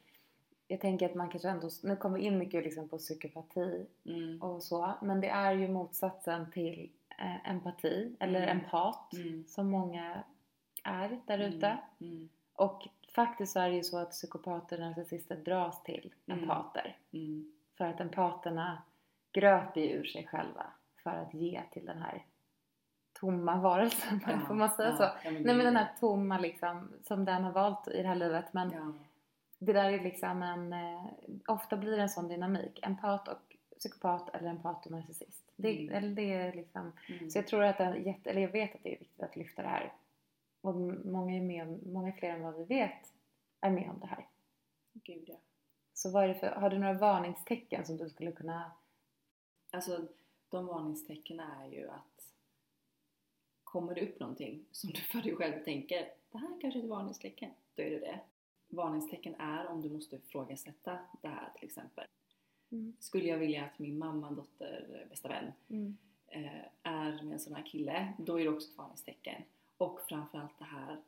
jag tänker att man kanske ändå, nu kommer vi in mycket liksom på psykopati Mm, och så men det är ju motsatsen till eh, empati eller Mm. empat mm, som många är där ute. Mm, och faktiskt så är det ju så att psykopater och narcissister dras till Mm. empater. Mm, för att empaterna gröper ju ur sig själva för att ge till den här tomma varelsen, Ja, får man säga ja, så? ja, men Nej men den här tomma liksom som den har valt i det här livet men det där är liksom en, eh, ofta blir det en sån dynamik, empat och psykopat eller empat och narcissist. Det, Mm. eller det är liksom, mm, så jag tror att det är jätte, eller jag vet att det är viktigt att lyfta det här. Och många, är med om, många fler än vad vi vet är med om det här. gud ja. Så vad är det för, har du några varningstecken som du skulle kunna Alltså de varningstecken är ju att kommer det upp någonting som du för dig själv tänker det här kanske är ett varningstecken, då är det det. Varningstecken är om du måste ifrågasätta det här till exempel. Mm. Skulle jag vilja att min mamma, dotter, bästa vän Mm. eh, är med en sån här kille, då är det också ett varningstecken. Och framförallt det här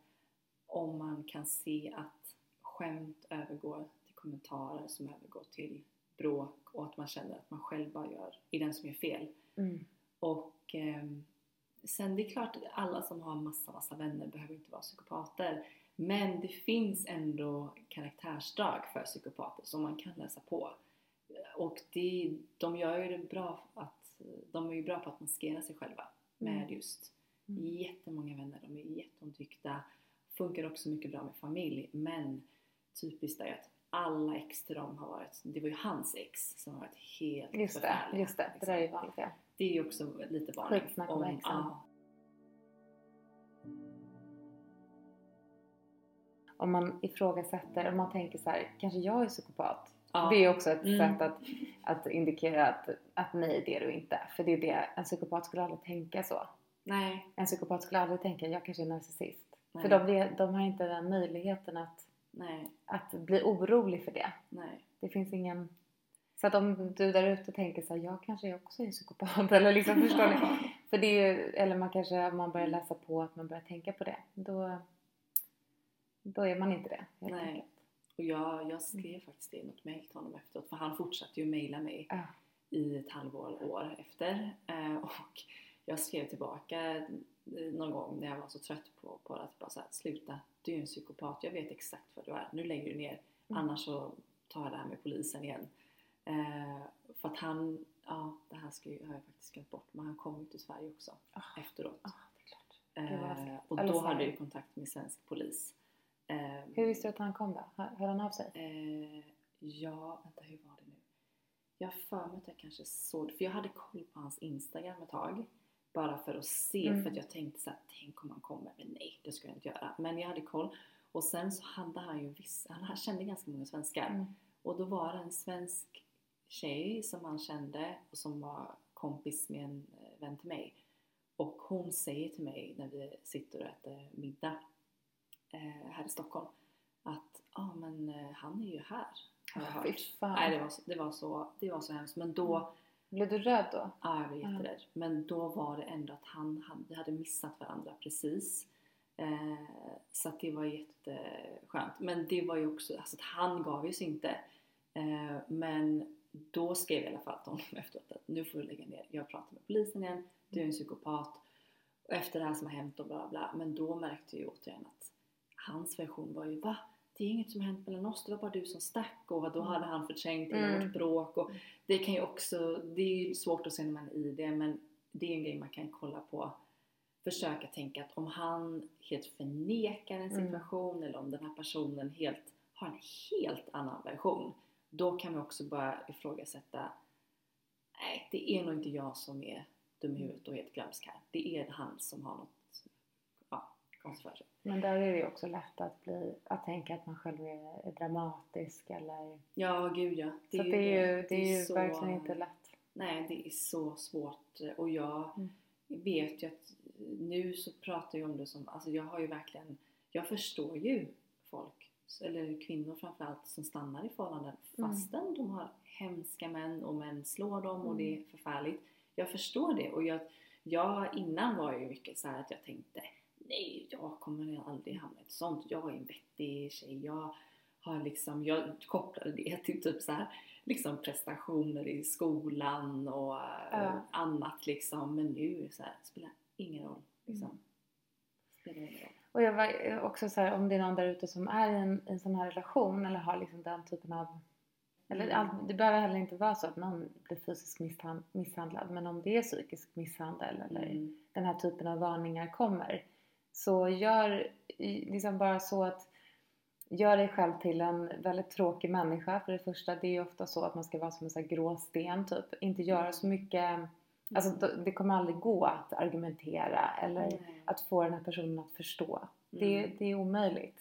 om man kan se att skämt övergår till kommentarer som övergår till bråk och att man känner att man själv bara gör, är den som gör fel. Mm. Och ehm, sen det är klart att alla som har massa, massa vänner behöver inte vara psykopater. Men det finns ändå karaktärsdrag för psykopater som man kan läsa på. Och det, de gör ju det bra att, de är ju bra på att maskera sig själva med Mm. just Mm. jättemånga vänner, de är jätteomtyckta. Funkar också mycket bra med familj men typiskt är att alla ex till dem har varit, det var ju hans ex som har varit helt Just det, just det. Det där är ju vanligt ja. det är ju också lite varning. Skitsnack om exen. ja, Om man ifrågasätter, om man tänker så här, kanske jag är psykopat? ja, Det är också ett Mm. sätt att, att indikera att, att nej det är du inte. För det är det, en psykopat skulle aldrig tänka så. nej, En psykopat skulle aldrig tänka jag kanske är narcissist. nej, För de, de har inte den möjligheten att, nej, att bli orolig för det. nej. Det finns ingen... Så att om du där ute tänker så här, jag kanske också är psykopat eller liksom förstår ni? För det är eller man kanske, om man börjar läsa på att man börjar tänka på det. Då, då är man inte det. Nej. enkelt. Och jag, jag skrev faktiskt det i något mejl till honom efteråt för han fortsatte ju mejla mig Ja. i ett halvår, år efter. Eh, och jag skrev tillbaka eh, någon gång när jag var så trött på, på att bara så här, sluta, du är en psykopat, jag vet exakt vad du är, nu lägger du ner, Mm. annars så tar jag det här med polisen igen. Eh, för att han, ja det här ska ju, har jag faktiskt glömt bort, men han kom ju till Sverige också Ah. efteråt. Ja, det är klart. Vad Eh, och då hade jag kontakt med svensk polis. Eh, Hur visste du att han kom då? Hör hörde han av sig? Eh, ja, vänta hur var det nu? Jag har för mig att jag kanske såg för jag hade koll på hans Instagram ett tag. Bara för att se, Mm. för att jag tänkte så här, tänk om han kommer. Men nej, det ska jag inte göra. Men jag hade koll. Och sen så hade han ju vissa, han kände ganska många svenskar. Mm. Och då var det en svensk tjej som han kände och som var kompis med en vän till mig. Och hon säger till mig när vi sitter och äter middag här i Stockholm att ja ah, men eh, han är ju här har jag hört. Nej det var, så, det, var så, det var så hemskt men då, Blev du röd då? ja jag Mm. jätterädd. Men då var det ändå att han, han vi hade missat varandra precis. Eh, så att det var jätteskönt. Men det var ju också, alltså att han gav ju sig inte. Eh, men då skrev jag i alla fall till honom efteråt att nu får du lägga ner. Jag pratar med polisen igen. Du är en psykopat. Och efter det här som har hänt och bla bla. Men då märkte jag ju återigen att hans version var ju va? Det är inget som hänt mellan oss, det var bara du som stack och då hade han förträngt hela Mm. vårt bråk och det kan ju också, det är ju svårt att se när man är i det men det är en grej man kan kolla på försöka tänka att om han helt förnekar en Mm. situation eller om den här personen helt har en helt annan version då kan vi också börja ifrågasätta nej, det är nog inte jag som är dum i huvudet och helt glömsk här. Det är han som har något sig. Men där är det ju också lätt att, bli, att tänka att man själv är, är dramatisk eller... Ja, gud ja. så att det är ju, det är ju så- verkligen inte lätt. Nej, det är så svårt och jag Mm. vet ju att nu så pratar jag om det som, alltså jag har ju verkligen, jag förstår ju folk, eller kvinnor framförallt, som stannar i förhållanden Mm. fastän de har hemska män och män slår dem och Mm. det är förfärligt. Jag förstår det och jag, jag innan var jag ju mycket så här att jag tänkte nej, jag kommer aldrig hamna i ett sånt. Jag är en vettig tjej. Jag har liksom, jag kopplade det till typ så här liksom prestationer i skolan och eh, Ja. annat liksom. Men nu så här, spelar ingen roll liksom. Mm. Spelar ingen roll. Och jag var också så här, om det är någon där ute som är i en, en sån här relation eller har liksom den typen av eller Mm. det behöver heller inte vara så att någon blir fysiskt misshan- misshandlad men om det är psykisk misshandel eller Mm. den här typen av varningar kommer så gör liksom bara så att gör dig själv till en väldigt tråkig människa för det första. Det är ju ofta så att man ska vara som en sån här grå sten typ. Inte göra så mycket, alltså då- det kommer aldrig gå att argumentera eller Nej. att få den här personen att förstå. Det, Mm. det är omöjligt.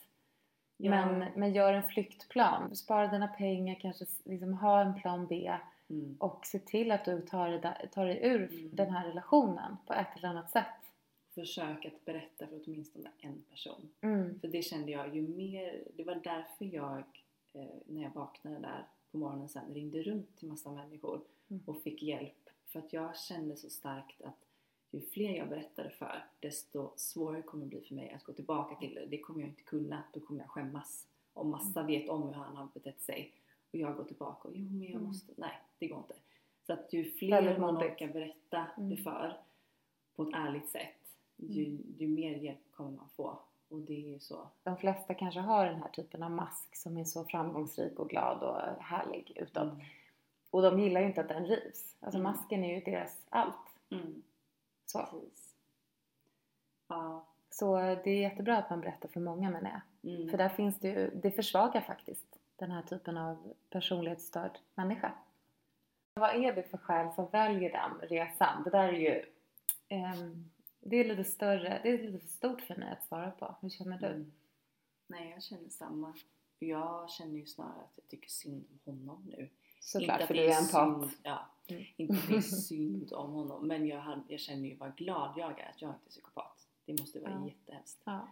Ja. Men, men gör en flyktplan. Spara dina pengar, kanske liksom ha en plan B Mm. och se till att du tar tar dig ur Mm. den här relationen på ett eller annat sätt. Försök att berätta för åtminstone en person. Mm. För det kände jag, ju mer, det var därför jag eh, när jag vaknade där på morgonen sen ringde runt till massa människor Mm. och fick hjälp. För att jag kände så starkt att ju fler jag berättade för desto svårare kommer det bli för mig att gå tillbaka till det. Det kommer jag inte kunna, då kommer jag skämmas. Om massa Mm. vet om hur han har betett sig och jag går tillbaka och jo men jag Mm. måste, nej det går inte. Så att ju fler man orkar berätta Mm. det för på ett ärligt sätt ju, ju mer hjälp kommer man få. Och det är ju så. De flesta kanske har den här typen av mask som är så framgångsrik och glad och härlig utåt. Mm. Och de gillar ju inte att den rivs. Alltså Mm. masken är ju deras allt. Mm. Så. Precis. Ja. så det är jättebra att man berättar för många menar jag. Mm. För där finns det ju, det försvagar faktiskt den här typen av personlighetsstörd människa. Vad är det för skäl som väljer den resan? Det där är ju, ehm, det är lite större, det är lite för stort för mig att svara på. Hur känner du? Mm. Nej, jag känner samma. Jag känner ju snarare att jag tycker synd om honom nu. Såklart, att för det du är empat. synd- Ja, Mm. inte att det är synd om honom. Men jag, hade, jag känner ju vad glad jag är att jag inte är psykopat. Det måste vara Ja. jättehemskt. Ja.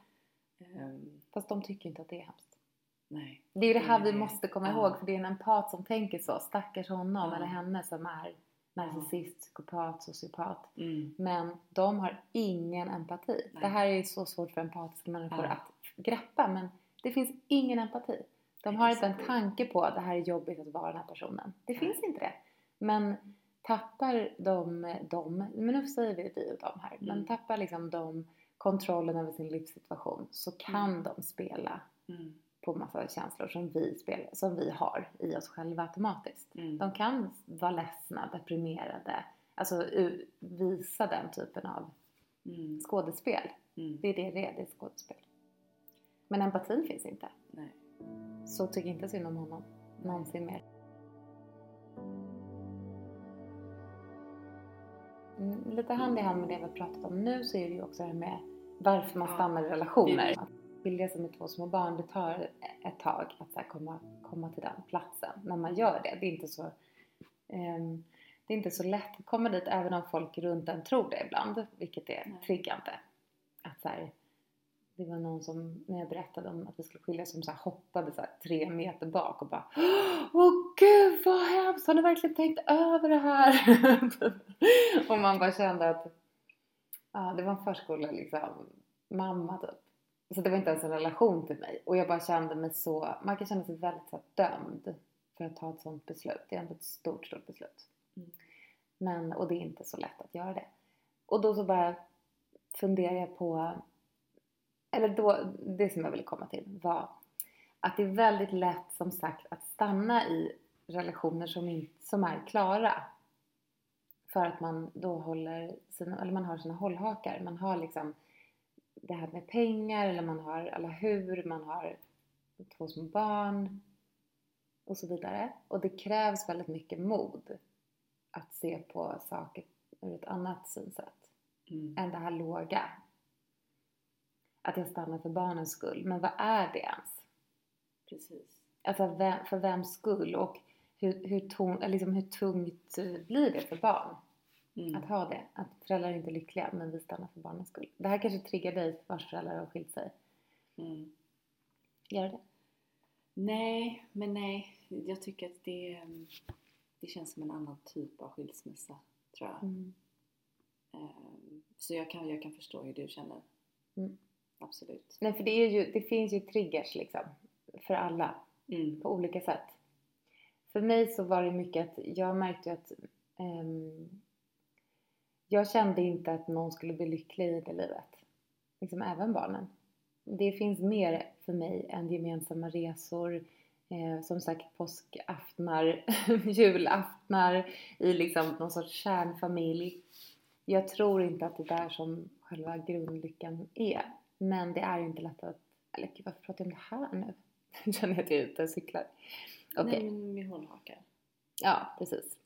Ehm, Fast de tycker inte att det är hemskt. nej. Det är ju det här vi måste komma Ja. ihåg för det är en empat som tänker så. Stackars honom Ja. eller henne som är narcissist, psykopat, sociopat. Mm. Men de har ingen empati. Nej. Det här är så svårt för empatiska människor Ja. att greppa men det finns ingen empati. De har inte en tanke på att det här är jobbigt att vara den här personen. Det Nej. finns inte det. Men tappar de, de men nu säger vi vi och de här, men Mm. tappar liksom de kontrollen över sin livssituation så kan Mm. de spela Mm. På massa känslor som vi, spelar, som vi har i oss själva automatiskt. Mm. De kan vara ledsna, deprimerade, alltså visa den typen av Mm. skådespel. Mm. Det är det det är, det är skådespel. Men empatin finns inte. Nej. Så tycker inte synd om honom. Någonsin mer. Mm, Lite hand i hand med det vi har pratat om nu så är det ju också det här med varför man stannar i relationer. Skilja sig med två små barn, det tar ett tag att så komma, komma till den platsen. När man gör det. Det är inte så ehm, det är inte så lätt att komma dit även om folk runt en tror det ibland, vilket är Nej. triggande. Att så här, det var någon som, när jag berättade om att vi skulle skiljas, som så hoppade så tre meter bak och bara Åh gud vad hemskt! Har ni verkligen tänkt över det här? och man bara kände att ja, det var en förskola liksom, mamma typ. Så det var inte ens en relation till mig. Och jag bara kände mig så, man kan känna sig väldigt så dömd för att ta ett sånt beslut. Det är ändå ett stort, stort beslut. Mm. Men, och det är inte så lätt att göra det. Och då så bara funderar jag på, eller då, det som jag ville komma till var att det är väldigt lätt som sagt att stanna i relationer som, in, som är klara. För att man då håller sina, eller man har sina hållhakar. Man har liksom det här med pengar eller man har alla hur, man har två små barn och så vidare. Och det krävs väldigt mycket mod att se på saker ur ett annat synsätt Mm. än det här låga. Att jag stannar för barnens skull. Men vad är det ens? Precis. Alltså vem, för vems skull? Och hur, hur, eller liksom hur tungt blir det för barn Mm. att ha det? Att föräldrar är inte lyckliga men vi stannar för barnens skull. Det här kanske triggar dig vars föräldrar har skilt sig. Mm. Gör det? Nej, men nej. Jag tycker att det, mm, det känns som en annan typ av skilsmässa, tror jag. Mm. Ehm, Så jag kan, jag kan förstå hur du känner. Mm. Absolut. Nej för det, är ju, det finns ju triggers liksom. För alla. Mm. på olika sätt. För mig så var det mycket att jag märkte att ehm, jag kände inte att någon skulle bli lycklig i det livet. Liksom även barnen. Det finns mer för mig än gemensamma resor, eh, som sagt påskaftnar, julaftnar i liksom någon sorts kärnfamilj. Jag tror inte att det är där som själva grundlyckan är. Men det är inte lätt att, eller gud varför pratar jag om det här nu? Jag känner att jag är ute och cyklar. Okej, Nej, men med hållhakar. ja precis.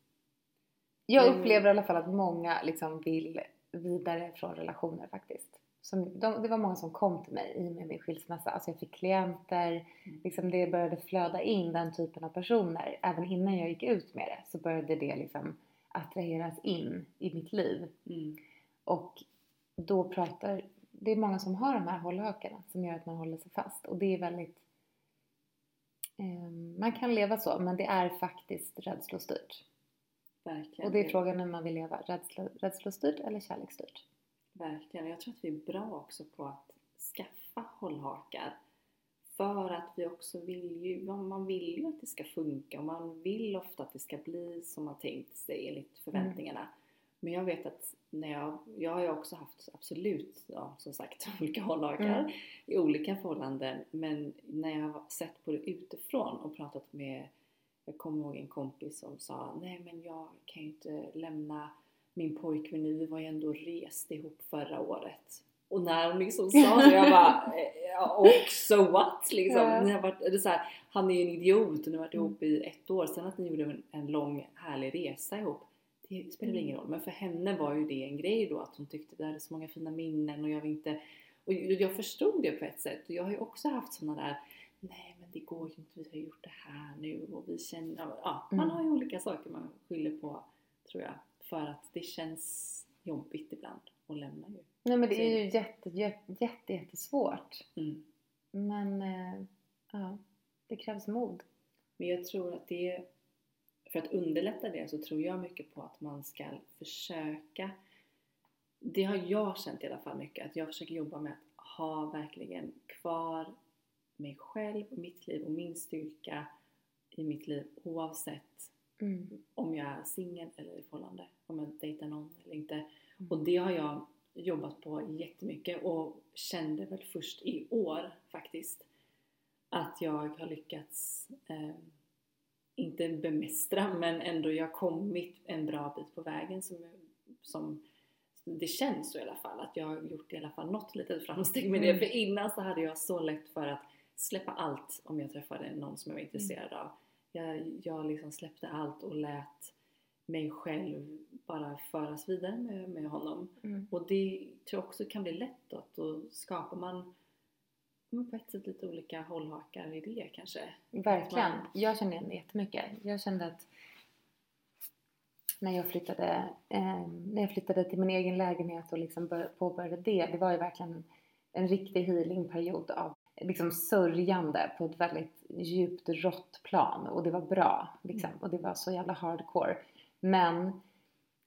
Jag Men- upplever i alla fall att många liksom vill vidare från relationer faktiskt. Som, de, det var många som kom till mig i och med min skilsmässa. Alltså jag fick klienter, Mm. liksom det började flöda in den typen av personer. Även innan jag gick ut med det så började det liksom attraheras in i mitt liv. Mm. Och då pratar, det är många som har de här hållhakarna som gör att man håller sig fast och det är väldigt eh, man kan leva så men det är faktiskt rädslostyrt. Verkligen. Och det är frågan hur man vill leva, Rädslo, rädslostyrt eller kärleksstyrt. Verkligen. Jag tror att vi är bra också på att skaffa hållhakar. För att vi också vill ju, man vill ju att det ska funka och man vill ofta att det ska bli som man tänkt sig enligt förväntningarna. Mm. Men jag vet att när jag, jag har ju också haft absolut, ja, som sagt, olika hållhakar mm. i olika förhållanden. Men när jag har sett på det utifrån och pratat med, jag kommer ihåg en kompis som sa, nej men jag kan ju inte lämna min pojkvän nu, vi var ju ändå rest ihop förra året. Och när hon liksom sa det, jag bara ja, och so what liksom. Ja. Ni har varit, det så här, han är ju en idiot och ni har varit ihop i ett år. Sen att ni gjorde en, en lång härlig resa ihop. Det spelar mm. ingen roll. Men för henne var ju det en grej då att hon tyckte det hade så många fina minnen och jag vill inte... Och jag förstod det på ett sätt. Och jag har ju också haft sådana där Nej det går ju inte, vi har gjort det här nu och vi känner... Ja, man mm. har ju olika saker man skyller på tror jag. För att det känns jobbigt ibland att lämna ju. Nej men det är ju jätte, jätte, jätte, jättesvårt. Mm. Men eh, ja, det krävs mod. Men jag tror att det för att underlätta det så tror jag mycket på att man ska försöka det har jag känt i alla fall mycket att jag försöker jobba med att ha verkligen kvar mig själv, mitt liv och min styrka i mitt liv oavsett mm. om jag är singel eller i förhållande, om jag dejtar någon eller inte. Mm. Och det har jag jobbat på jättemycket och kände väl först i år faktiskt att jag har lyckats eh, inte bemästra men ändå jag har kommit en bra bit på vägen som, som det känns så i alla fall att jag har gjort i alla fall något litet framsteg med det mm. för innan så hade jag så lätt för att släppa allt om jag träffade någon som jag var intresserad av. Jag, jag liksom släppte allt och lät mig själv bara föras vidare med, med honom. Mm. Och det tror jag också kan bli lätt att då skapar man på ett sätt lite olika hållhakar i det kanske. Verkligen. Man... Jag känner igen det jättemycket. Jag kände att när jag flyttade, eh, när jag flyttade till min egen lägenhet och liksom bör, påbörjade det, det var ju verkligen en riktig healingperiod av liksom sörjande på ett väldigt djupt rått plan och det var bra liksom och det var så jävla hardcore. Men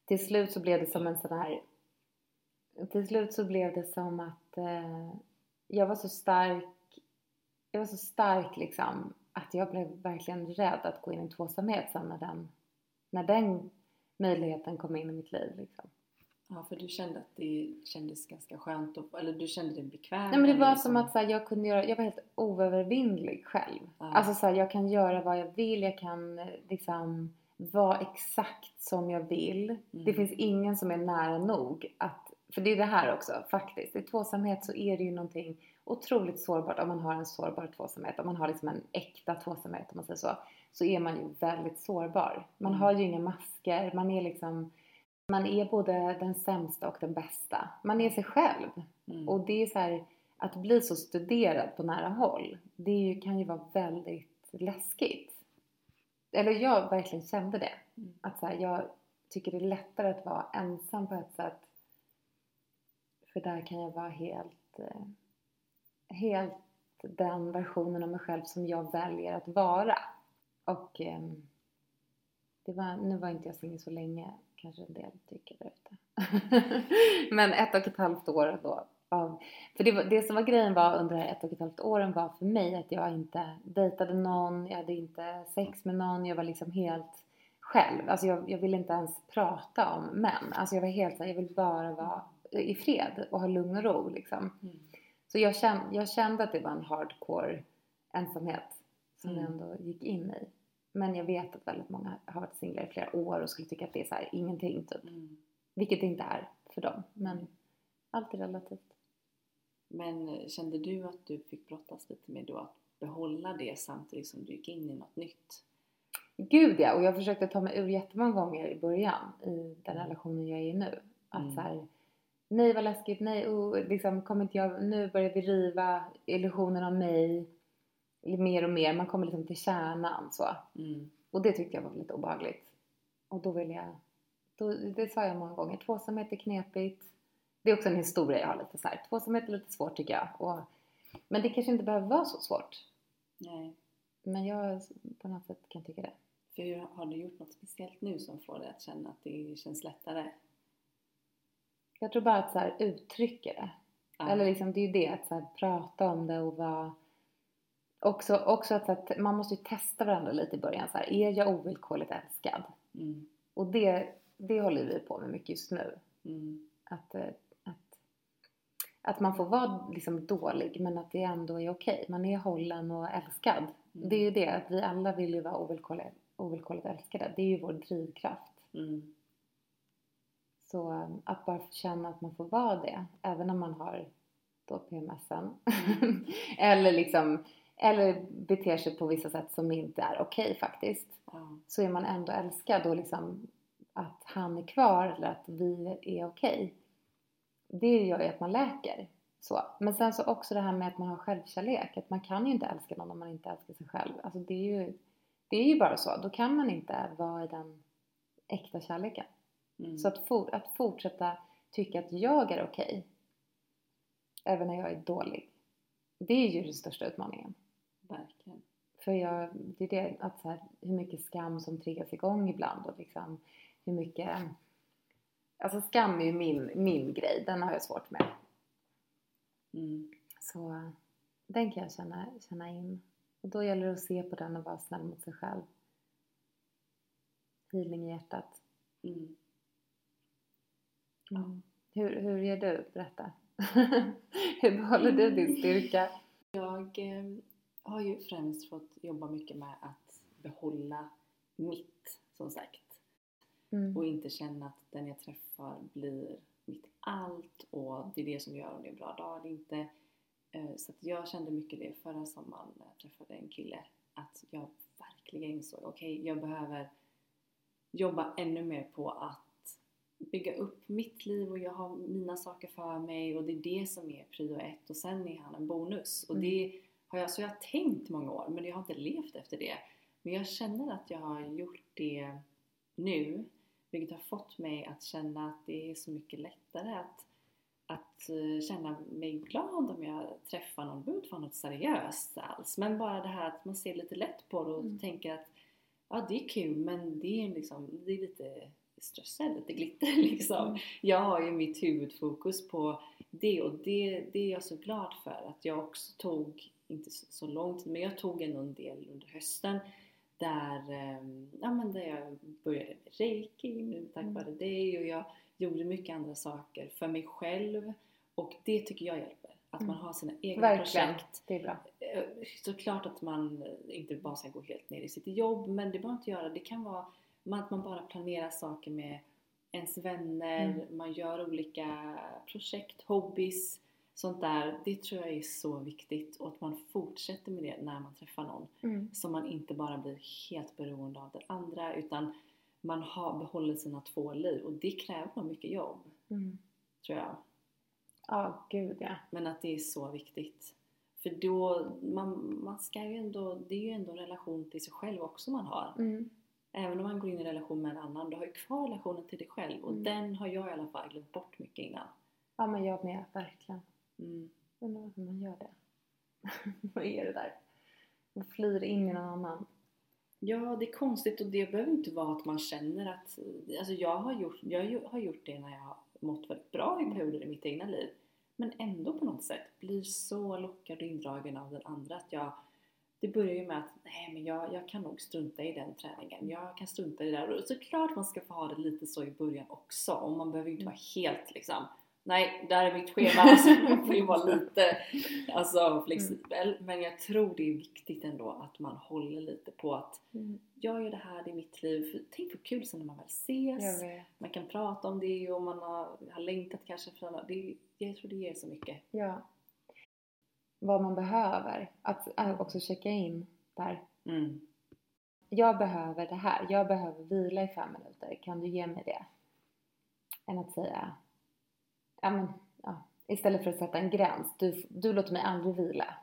till slut så blev det som en sån här till slut så blev det som att eh, jag var så stark jag var så stark liksom att jag blev verkligen rädd att gå in i tvåsamhet sen när den, när den möjligheten kom in i mitt liv liksom. Ja, för du kände att det kändes ganska skönt, och, eller du kände dig bekväm? Nej men det var liksom... som att så här, jag kunde göra, jag var helt oövervinnlig själv. Ja. Alltså så här, jag kan göra vad jag vill, jag kan liksom vara exakt som jag vill. Mm. Det finns ingen som är nära nog att, för det är det här också faktiskt. I tvåsamhet så är det ju någonting otroligt sårbart om man har en sårbar tvåsamhet. Om man har liksom en äkta tvåsamhet om man säger så. Så är man ju väldigt sårbar. Man mm. har ju inga masker, man är liksom man är både den sämsta och den bästa. Man är sig själv. Mm. Och det är så här, att bli så studerad på nära håll, det ju, kan ju vara väldigt läskigt. Eller jag verkligen kände det. Mm. Att så här, jag tycker det är lättare att vara ensam på ett sätt. För där kan jag vara helt, eh, helt den versionen av mig själv som jag väljer att vara. Och eh, det var, nu var inte jag singel så länge kanske en del tycker där ute. Men ett och ett halvt år då av, för det, var, det som var grejen var under de här ett och ett halvt åren var för mig att jag inte dejtade någon, jag hade inte sex med någon, jag var liksom helt själv. Alltså jag, jag ville inte ens prata om män. Alltså jag var helt såhär, jag vill bara vara i fred och ha lugn och ro liksom. Mm. Så jag kände, jag kände att det var en hardcore ensamhet som mm. jag ändå gick in i. Men jag vet att väldigt många har varit singlar i flera år och skulle tycka att det är så här, ingenting typ. Mm. Vilket det inte är för dem. Men allt är relativt. Men eh, kände du att du fick brottas lite med då att behålla det samtidigt som du gick in i något nytt? Gud ja! Och jag försökte ta mig ur jättemånga gånger i början i den relationen jag är i nu. Att mm. så här, nej vad läskigt, nej oh, liksom kommer inte jag, nu börjar vi riva illusionen av mig mer och mer, man kommer liksom till kärnan så. Mm. Och det tyckte jag var lite obehagligt. Och då vill jag, då, det sa jag många gånger, tvåsamhet är knepigt. Det är också en historia jag har lite så här. Tvåsamhet är lite svårt tycker jag. Och, men det kanske inte behöver vara så svårt. Nej. Men jag på något sätt kan tycka det. För har du gjort något speciellt nu som får dig att känna att det känns lättare? Jag tror bara att så här, uttrycka det. Ja. Eller liksom, det är ju det, att så här, prata om det och vara... Också, också att, att man måste ju testa varandra lite i början. Så här, är jag ovillkorligt älskad? Mm. Och det, det håller vi på med mycket just nu. Mm. Att, eh, att, att man får vara liksom dålig men att det ändå är okej. Man är hållen och älskad. Mm. Det är ju det, att vi alla vill ju vara ovillkorligt, ovillkorligt älskade. Det är ju vår drivkraft. Mm. Så eh, att bara känna att man får vara det, även om man har då PMSen. eller liksom, eller beter sig på vissa sätt som inte är okej faktiskt. Ja. Så är man ändå älskad och liksom att han är kvar eller att vi är okej. Det gör ju att man läker. Så. Men sen så också det här med att man har självkärlek. Att man kan ju inte älska någon om man inte älskar sig själv. Alltså det är ju, det är ju bara så. Då kan man inte vara i den äkta kärleken. Mm. Så att, for, att fortsätta tycka att jag är okej, även när jag är dålig, det är ju den största utmaningen. Verkligen. För jag, det är det att så här, hur mycket skam som triggas igång ibland och liksom hur mycket... Alltså skam är ju min, min grej, den har jag svårt med. Mm. Så den kan jag känna, känna in. Och då gäller det att se på den och vara snäll mot sig själv. Healing i hjärtat. Mm. Mm. Hur, hur gör du? Berätta. hur behåller du din styrka? Jag eh, har ju främst fått jobba mycket med att behålla mitt, som sagt. Mm. Och inte känna att den jag träffar blir mitt allt och det är det som gör om det är en bra dag eller inte. Eh, Så att jag kände mycket det förra sommaren när jag träffade en kille. Att jag verkligen insåg, okej jag behöver jobba ännu mer på att bygga upp mitt liv och jag har mina saker för mig och det är det som är prio ett och sen är han en bonus. Och Mm. det har jag, så jag har tänkt många år men jag har inte levt efter det. Men jag känner att jag har gjort det nu vilket har fått mig att känna att det är så mycket lättare att, att eh, känna mig glad om jag träffar någon. Det behöver inte vara något seriöst alls men bara det här att man ser lite lätt på det och Mm. tänker att ja det är kul men det är, liksom, det är lite strössel, lite glitter liksom. Mm. Jag har ju mitt huvudfokus på det och det, det är jag så glad för att jag också tog, inte så, så långt, men jag tog ändå en del under hösten där, ehm, ja, men där jag började med reiki nu tack Mm. vare dig och jag gjorde mycket andra saker för mig själv och det tycker jag hjälper. Att man Mm. har sina egna Verkligen, projekt. det är bra. Eh, Såklart att man inte bara ska gå helt ner i sitt jobb men det behöver inte göra. Det kan vara man- att man bara planerar saker med ens vänner, Mm. man gör olika projekt, hobbys, sånt där. Det tror jag är så viktigt och att man fortsätter med det när man träffar någon. Mm. Så man inte bara blir helt beroende av den andra utan man har behåller sina två liv och det kräver nog mycket jobb, Mm. tror jag. Ja, gud ja. Men att det är så viktigt. För då, man, man ska ju ändå, det är ju ändå en relation till sig själv också man har. Mm. Även om man går in i en relation med en annan, du har ju kvar relationen till dig själv och Mm. den har jag i alla fall glömt bort mycket innan. Ja, men jag med, verkligen. Mm. Undrar varför man gör det. Vad är det där? Man flyr in i någon annan. Ja, det är konstigt och det behöver inte vara att man känner att, alltså jag har gjort, jag har gjort det när jag har mått väldigt bra i perioder i mitt egna liv. Men ändå på något sätt blir så lockad och indragen av den andra att jag det börjar ju med att nej men jag, jag kan nog strunta i den träningen, jag kan strunta i det där. Och såklart man ska få ha det lite så i början också och man behöver ju inte vara helt liksom Nej, där är mitt schema. Alltså, man får ju vara lite alltså, flexibel. Men jag tror det är viktigt ändå att man håller lite på att Mm. jag gör det här, det är mitt liv. För tänk vad kul sen när man väl ses. Man kan prata om det och man har, har längtat kanske för alla. Det, jag tror det ger så mycket. Ja. Vad man behöver. Att äh, också checka in där. Mm. Jag behöver det här. Jag behöver vila i fem minuter. Kan du ge mig det? Än att säga, ja men, ja. Istället för att sätta en gräns. Du, du låter mig aldrig vila.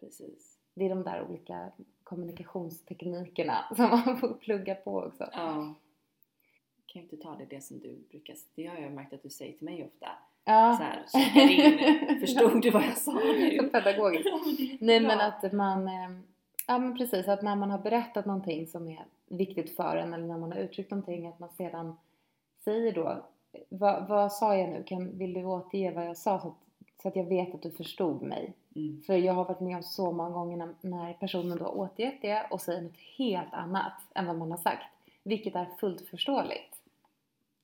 Precis. Det är de där olika kommunikationsteknikerna som man får plugga på också. Ja. Kan inte ta det, det som du brukar, det har jag märkt att du säger till mig ofta. Ja. Så här, in. Förstod du vad jag sa nu? pedagogiskt. Nej men att man, eh, ja men precis att när man har berättat någonting som är viktigt för en eller när man har uttryckt någonting att man sedan säger då vad, vad sa jag nu? Kan, vill du återge vad jag sa så att, så att jag vet att du förstod mig? Mm. För jag har varit med om så många gånger när, när personen då återgett det och säger något helt annat än vad man har sagt. Vilket är fullt förståeligt.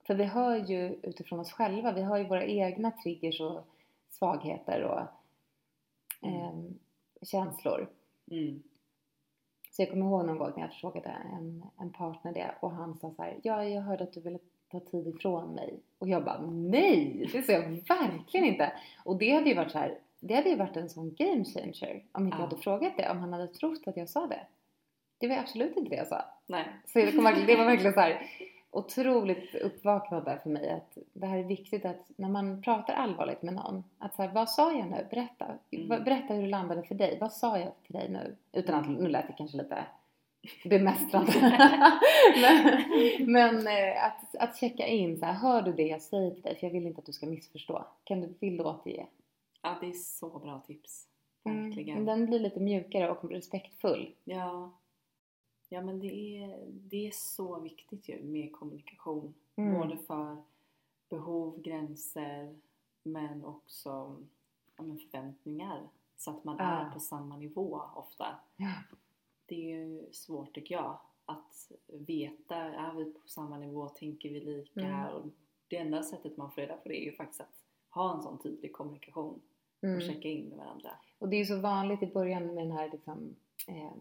För vi hör ju utifrån oss själva, vi har ju våra egna triggers och svagheter och ehm, känslor. Mm. Så jag kommer ihåg någon gång när jag frågade en, en partner det och han sa så här, ja jag hörde att du ville ta tid ifrån mig. Och jag bara, nej! Det sa jag verkligen inte. Och det hade ju varit så här, det hade ju varit en sån game changer om inte jag Ja. hade frågat det, om han hade trott att jag sa det. Det var absolut inte det jag sa. Nej. Så det, kom, verkligen- det var verkligen så här otroligt uppvaknande för mig att det här är viktigt att när man pratar allvarligt med någon att så här, vad sa jag nu? Berätta. Mm. Berätta hur det landade för dig. Vad sa jag till dig nu? Utan att, nu lät det kanske lite bemästrande. men men eh, att, att checka in så här, hör du det jag säger till dig? För jag vill inte att du ska missförstå. Kan du, vill du återge? Ja, det är så bra tips. Mm, Verkligen. Den blir lite mjukare och respektfull. Ja. Ja men det är, det är så viktigt ju med kommunikation. Mm. Både för behov, gränser men också ja, men förväntningar. Så att man Ja. är på samma nivå ofta. Ja. Det är ju svårt tycker jag. Att veta, är vi på samma nivå? Tänker vi lika? Mm. Och det enda sättet man får reda på det är ju faktiskt att ha en sån tydlig kommunikation och Mm. checka in med varandra. Och det är ju så vanligt i början med den här liksom, eh,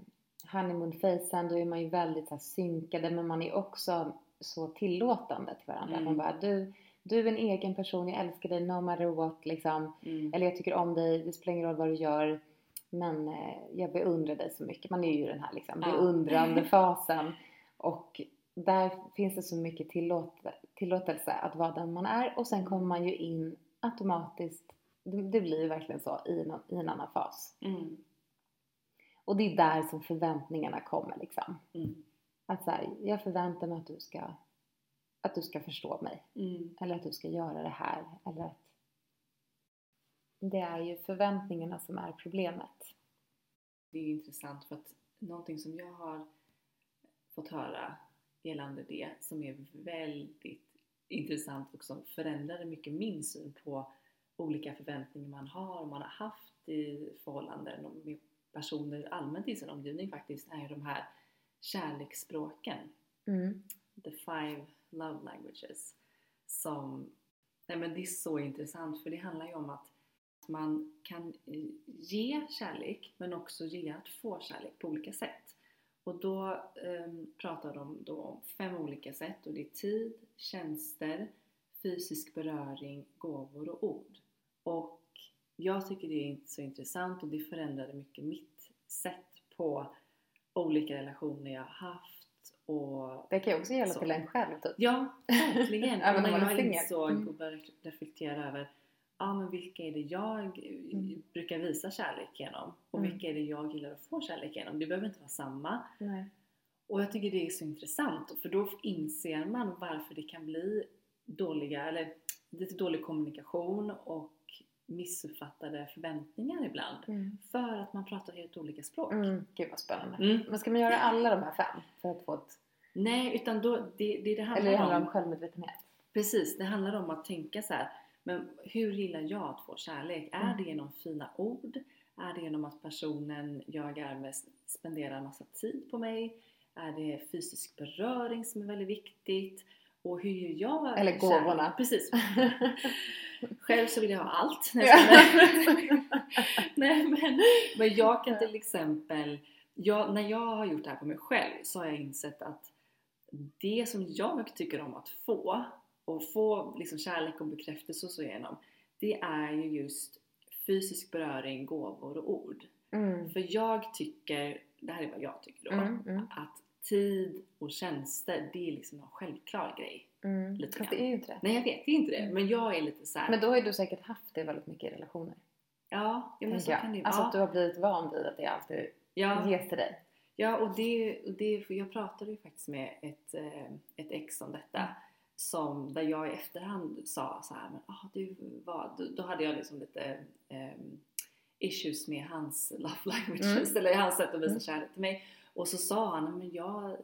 honeymoon-facen, då är man ju väldigt här, synkade men man är också så tillåtande till varandra. Mm. Man bara, du, du är en egen person, jag älskar dig no matter what liksom. Mm. Eller jag tycker om dig, det spelar ingen roll vad du gör. Men eh, jag beundrar dig så mycket. Man är ju i den här liksom, beundrande fasen. Och där finns det så mycket tillåt, tillåtelse att vara den man är. Och sen kommer man ju in automatiskt, det, det blir ju verkligen så, i en, i en annan fas. Mm. Och det är där som förväntningarna kommer liksom. Mm. Att så här, jag förväntar mig att du ska att du ska förstå mig. Mm. Eller att du ska göra det här. Eller att det är ju förväntningarna som är problemet. Det är intressant för att någonting som jag har fått höra gällande det som är väldigt intressant och som förändrade mycket min syn på olika förväntningar man har och man har haft i förhållanden och med personer allmänt i sin omgivning faktiskt är ju de här kärleksspråken. Mm. The five love languages. Som, nej men det är så intressant för det handlar ju om att man kan eh, ge kärlek men också ge att få kärlek på olika sätt. Och då eh, pratar de då om fem olika sätt och det är tid, tjänster, fysisk beröring, gåvor och ord. Och jag tycker det är så intressant och det förändrade mycket mitt sätt på olika relationer jag har haft och Det kan ju också gälla Så. till en själv typ. Ja, verkligen. Även om man är jag insåg och började reflektera över ja, men vilka är det jag Mm. brukar visa kärlek genom och Mm. vilka är det jag gillar att få kärlek genom. Det behöver inte vara samma. Nej. Och jag tycker det är så intressant för då inser man varför det kan bli dåliga, eller lite dålig kommunikation och missuppfattade förväntningar ibland. Mm. För att man pratar helt olika språk. Mm. Gud vad spännande. Mm. Men ska man göra alla de här fem för att få ett... Nej, utan då, det, det, det handlar Eller det handlar om om självmedvetenhet? Precis, det handlar om att tänka så här. Men hur gillar jag att få kärlek? Är Mm. det genom fina ord? Är det genom att personen jag är med spenderar en massa tid på mig? Är det fysisk beröring som är väldigt viktigt? Och hur gör jag Eller kärlek? gåvorna. Precis. Själv så vill jag ha allt. Nej, Ja. men- Nej men, men jag kan till exempel, jag, när jag har gjort det här på mig själv så har jag insett att det som jag tycker om att få och få liksom kärlek och bekräftelse och så igenom det är ju just fysisk beröring, gåvor och ord. Mm. För jag tycker, det här är vad jag tycker då, Mm, mm, att tid och tjänster det är liksom en självklar grej. mm. Lite Fast det är ju inte det. Nej jag vet, det är inte det. Men jag är lite så här, Men då har ju du säkert haft det väldigt mycket i relationer. ja, ja men så jag. kan det ju Alltså vara. att du har blivit van vid att det alltid ja, ges till dig. Ja, och det, och det för jag pratade ju faktiskt med ett, eh, ett ex om detta. Som, där jag i efterhand sa så här, men ah, du var, då, då hade jag liksom lite um, issues med hans love languages, mm. eller hans sätt att visa mm. kärlek till mig. Och så sa han, men jag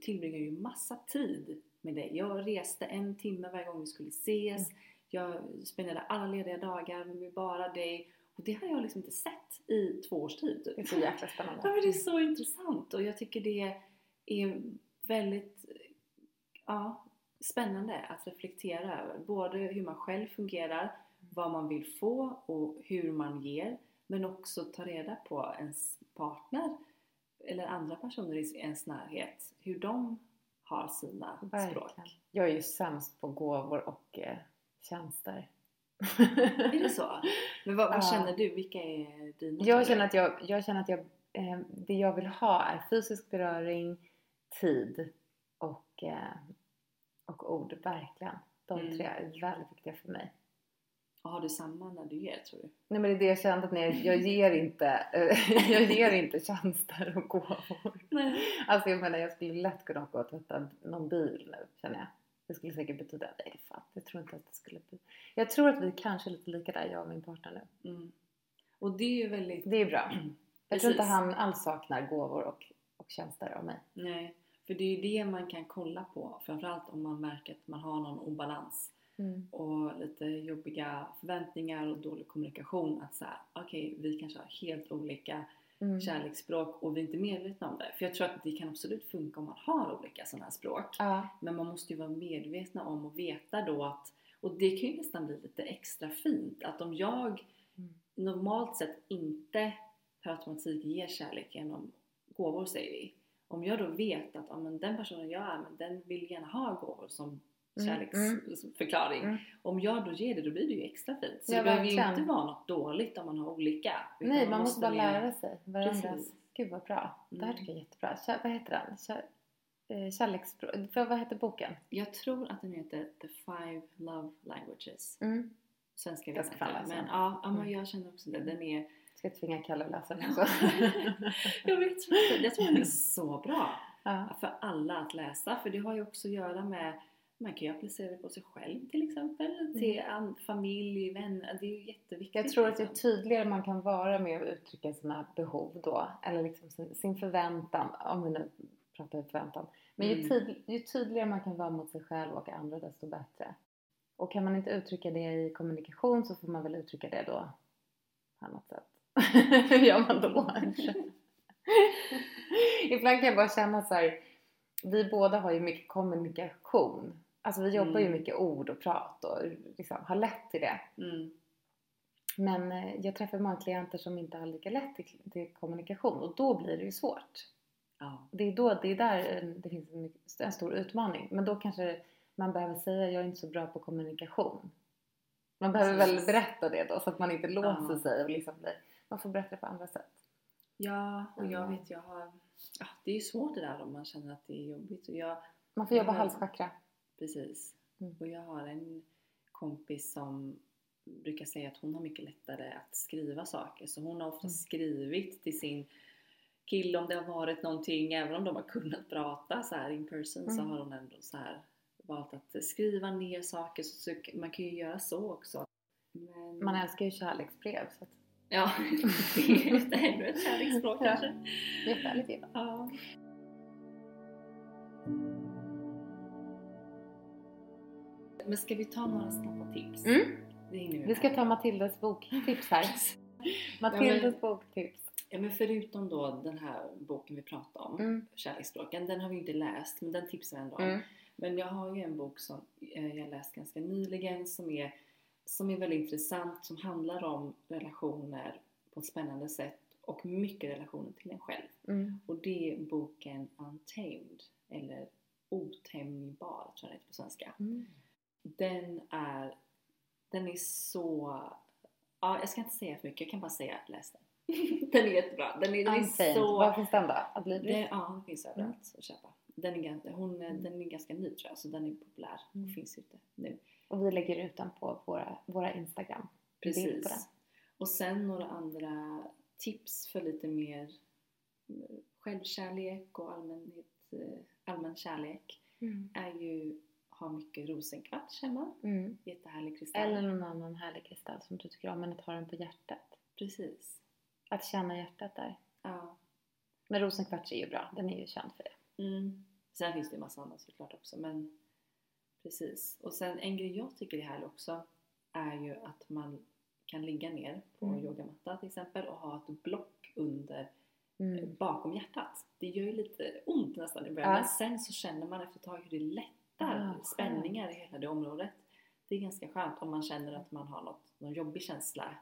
tillbringar ju massa tid med dig. Jag reste en timme varje gång vi skulle ses. Mm. Jag spenderade alla lediga dagar med bara dig. Och det har jag liksom inte sett i två års tid. Typ. Det är så jäkla spännande. Ja, men det är så intressant och jag tycker det är väldigt ja, spännande att reflektera över. Både hur man själv fungerar, vad man vill få och hur man ger. Men också ta reda på ens partner eller andra personer i ens närhet, hur de har sina Verkligen. språk. Jag är ju sämst på gåvor och eh, tjänster. är det så? Men vad, vad ja. känner du? Vilka är dina? Jag känner att jag, jag känner att jag, eh, det jag vill ha är fysisk beröring, tid och, eh, och ord. Verkligen. De mm. tre är väldigt viktiga för mig. Och har du samma när du ger tror du? Nej men det är det jag kände att när jag, ger inte eh, jag ger inte tjänster och gåvor. Nej. Alltså jag menar jag skulle lätt kunna åka och tvätta någon bil nu känner jag. Det skulle säkert betyda, nej fan, jag tror inte att det skulle bli. Jag tror att vi kanske är lite lika där jag och min partner nu. Mm. Och det är ju väldigt... Det är bra. Jag tror inte han alls saknar gåvor och, och tjänster av mig. Nej, för det är ju det man kan kolla på. Framförallt om man märker att man har någon obalans. Mm. Och lite jobbiga förväntningar och dålig kommunikation. Att säga, okej okay, vi kanske har helt olika mm. kärleksspråk och vi är inte medvetna om det. För jag tror att det kan absolut funka om man har olika sådana här språk. Ja. Men man måste ju vara medvetna om och veta då att och det kan ju nästan bli lite extra fint att om jag mm. normalt sett inte per automatik ger kärlek genom gåvor säger vi. Om jag då vet att ja, men den personen jag är, men den vill gärna ha gåvor som mm, kärleksförklaring. Mm. Om jag då ger det då blir det ju extra fint. Så ja, det behöver ju inte vara något dåligt om man har olika. Nej, man, man måste bara lära sig varandras. Gud vad bra. Det här mm. tycker jag är jättebra. Kär, vad heter den? Kär, eh, kärleksspråk. Vad heter boken? Jag tror att den heter The Five Love Languages. Mm. Svenska vet jag inte. Men ja, ja men jag känner också det. Den är Ska tvinga Kalle att läsa den också? jag vet inte. Jag tror den är så bra. Ja. För alla att läsa. För det har ju också att göra med man kan ju applicera det på sig själv till exempel, mm. till familj, vänner. Det är ju jätteviktigt. Jag tror att ju liksom. tydligare man kan vara med att uttrycka sina behov då, eller liksom sin, sin förväntan, om vi nu pratar förväntan. Men mm. ju, tyd, ju tydligare man kan vara mot sig själv och andra desto bättre. Och kan man inte uttrycka det i kommunikation så får man väl uttrycka det då på annat sätt. Hur gör man då? Ibland kan jag bara känna så här, vi båda har ju mycket kommunikation Alltså vi jobbar mm. ju mycket ord och prat och liksom har lätt till det. Mm. Men eh, jag träffar många klienter som inte har lika lätt till, till kommunikation och då blir det ju svårt. Ja. Det, är då, det är där det finns en, en, stor utmaning. Men då kanske man behöver säga jag är inte så bra på kommunikation. Man behöver väl berätta det då så att man inte låser sig och liksom blir, man får berätta på andra sätt. Ja, och jag vet jag har, ja, det är ju svårt det där om man känner att det är jobbigt. Och jag, man får jobba halschakra. Precis. Mm. Och jag har en kompis som brukar säga att hon har mycket lättare att skriva saker. Så hon har ofta mm. skrivit till sin kille om det har varit någonting, även om de har kunnat prata så här in person mm. så har hon ändå så här valt att skriva ner saker. Så man kan ju göra så också. Men... Man älskar ju kärleksbrev. Så att... Ja, det är ännu ett kärleksspråk kanske. Jättehärligt Ja. Men ska vi ta några snabba tips? Mm. vi, vi ska ta Matildas boktips här. Matildas ja, men, boktips. Ja men förutom då den här boken vi pratade om, mm. Kärleksspråken, den har vi inte läst men den tipsar jag ändå om. Mm. Men jag har ju en bok som eh, jag läst ganska nyligen som är, som är väldigt intressant, som handlar om relationer på ett spännande sätt och mycket relationer till en själv. Mm. Och det är boken Untamed, eller Otämjbar tror jag det heter på svenska. Mm den är, den är så, ja jag ska inte säga för mycket, jag kan bara säga läs den. den är jättebra. Den är, den är så... Var finns den då? Adlibris? ja, den finns överallt mm. att köpa. Den är, hon, mm. den är ganska ny tror jag, så den är populär och mm. finns ute nu. Och vi lägger ut den på våra, våra Instagram. Precis. Och sen några andra tips för lite mer mm, självkärlek och allmänhet, eh, allmän kärlek mm. är ju ha mycket rosenkvarts hemma. Mm. Jättehärlig kristall. Eller någon annan härlig kristall som du tycker om men att ha den på hjärtat. Precis. Att känna hjärtat där. Ja. Men rosenkvarts är ju bra, den är ju känd för det. Mm. Sen finns det ju massa annat såklart också men precis. Och sen en grej jag tycker är härlig också är ju att man kan ligga ner på Mm. yogamatta till exempel och ha ett block under Mm. bakom hjärtat. Det gör ju lite ont nästan i början Ja. men sen så känner man efter ett tag hur det lättar Ah, skönt. spänningar i hela det området. Det är ganska skönt om man känner att man har något, någon jobbig känsla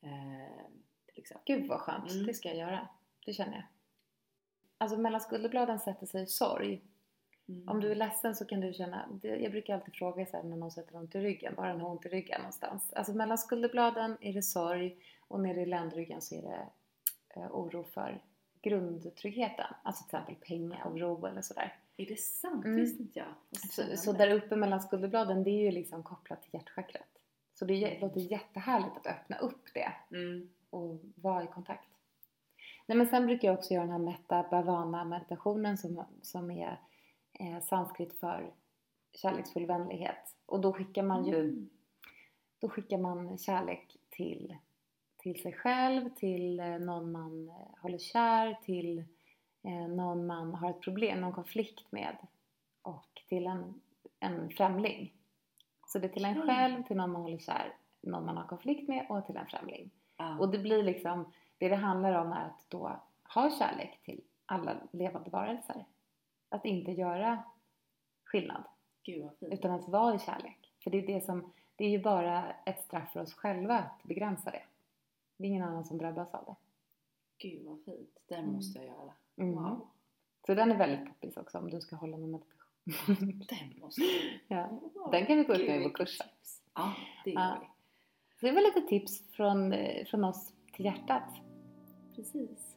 eh, till exempel. Gud vad skönt, Mm. det ska jag göra. Det känner jag. Alltså mellan skulderbladen sätter sig sorg. Mm. Om du är ledsen så kan du känna, jag brukar alltid fråga så här när någon sätter ont i ryggen, bara den har ont i ryggen någonstans. Alltså mellan skulderbladen är det sorg och nere i ländryggen så är det eh, oro för grundtryggheten. Alltså till exempel pengaoro eller sådär. Är det sant? Mm. visste inte jag. Så, så där uppe mellan skulderbladen det är ju liksom kopplat till hjärtchakrat. Så det är- låter jättehärligt att öppna upp det Mm. och vara i kontakt. Nej, men sen brukar jag också göra den här metta bhavana meditationen som, som är eh, sanskrit för kärleksfull vänlighet. Och då skickar man ju Mm. då skickar man kärlek till, till sig själv, till eh, någon man eh, håller kär, till eh, någon man har ett problem, någon konflikt med och till en, en främling. Så det är till en Okej. själv, till någon man håller kär, någon man har konflikt med och till en främling. Ja. Och det blir liksom, det det handlar om är att då ha kärlek till alla levande varelser. Att inte göra skillnad, utan att vara i kärlek. För det är det som, det är ju bara ett straff för oss själva att begränsa det. Det är ingen annan som drabbas av det. Gud vad fint. Den Mm. måste jag göra. Mm. Wow. Så den är väldigt poppis också om du ska hålla någon meditation. Den måste jag ja. Wow. Den kan vi gå ut med i vår kurs. Ja, det gör Ja. vi. Så det var lite tips från, eh, från oss till hjärtat. Precis.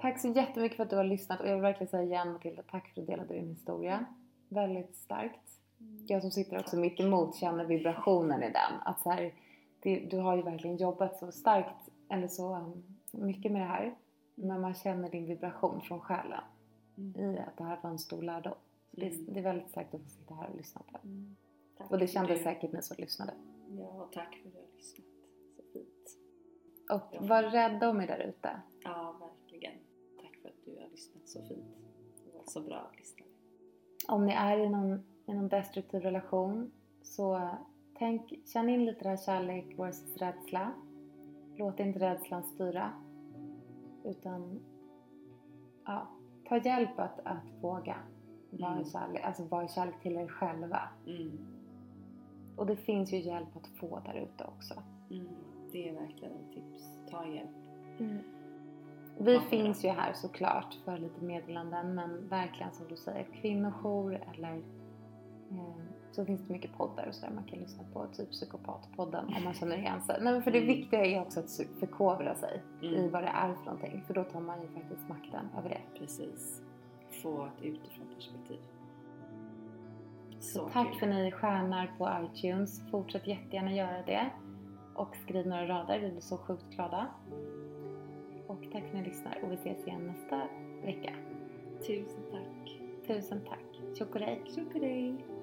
Tack så jättemycket för att du har lyssnat och jag vill verkligen säga igen Matilda, tack för att du delade din historia. Väldigt starkt. Jag som sitter också mitt emot känner vibrationen i den. Att så här, det, du har ju verkligen jobbat så starkt, eller så um, mycket med det här. Men man känner din vibration från själen Mm. i att det här var en stor lärdom. Så det, Mm. det är väldigt starkt att få sitta här och lyssna på. Mm. Och det det. säkert ni som lyssnade. Ja, tack för att du har lyssnat. Och var rädda om er där ute. Ja, verkligen. Tack för att du har lyssnat så fint. Du var så bra lyssnare. Om ni är i någon, i någon destruktiv relation så tänk, känn in lite det här kärlek versus rädsla. Låt inte rädslan styra. Utan ja, ta hjälp att, att våga vara, Mm. kärlek, alltså vara kärlek till er själva. Mm. Och det finns ju hjälp att få där ute också. Mm. Det är verkligen ett tips. Ta hjälp. Vi Ja, finns ju här såklart för lite meddelanden men verkligen som du säger kvinnojour eller eh, så finns det mycket poddar och sådär man kan lyssna på, typ Psykopatpodden om man känner igen sig. Nej men för det Mm. viktiga är också att förkovra sig i Mm. vad det är för någonting för då tar man ju faktiskt makten över det. Precis. Få ett utifrån perspektiv. Så, Så tack kul. för ni stjärnar på iTunes, fortsätt jättegärna göra det och skriv några rader, vi blir så sjukt glada. Och tack för att ni lyssnar och vi ses igen nästa vecka. Tusen tack. Tusen tack! Tjock och Tjock och dig.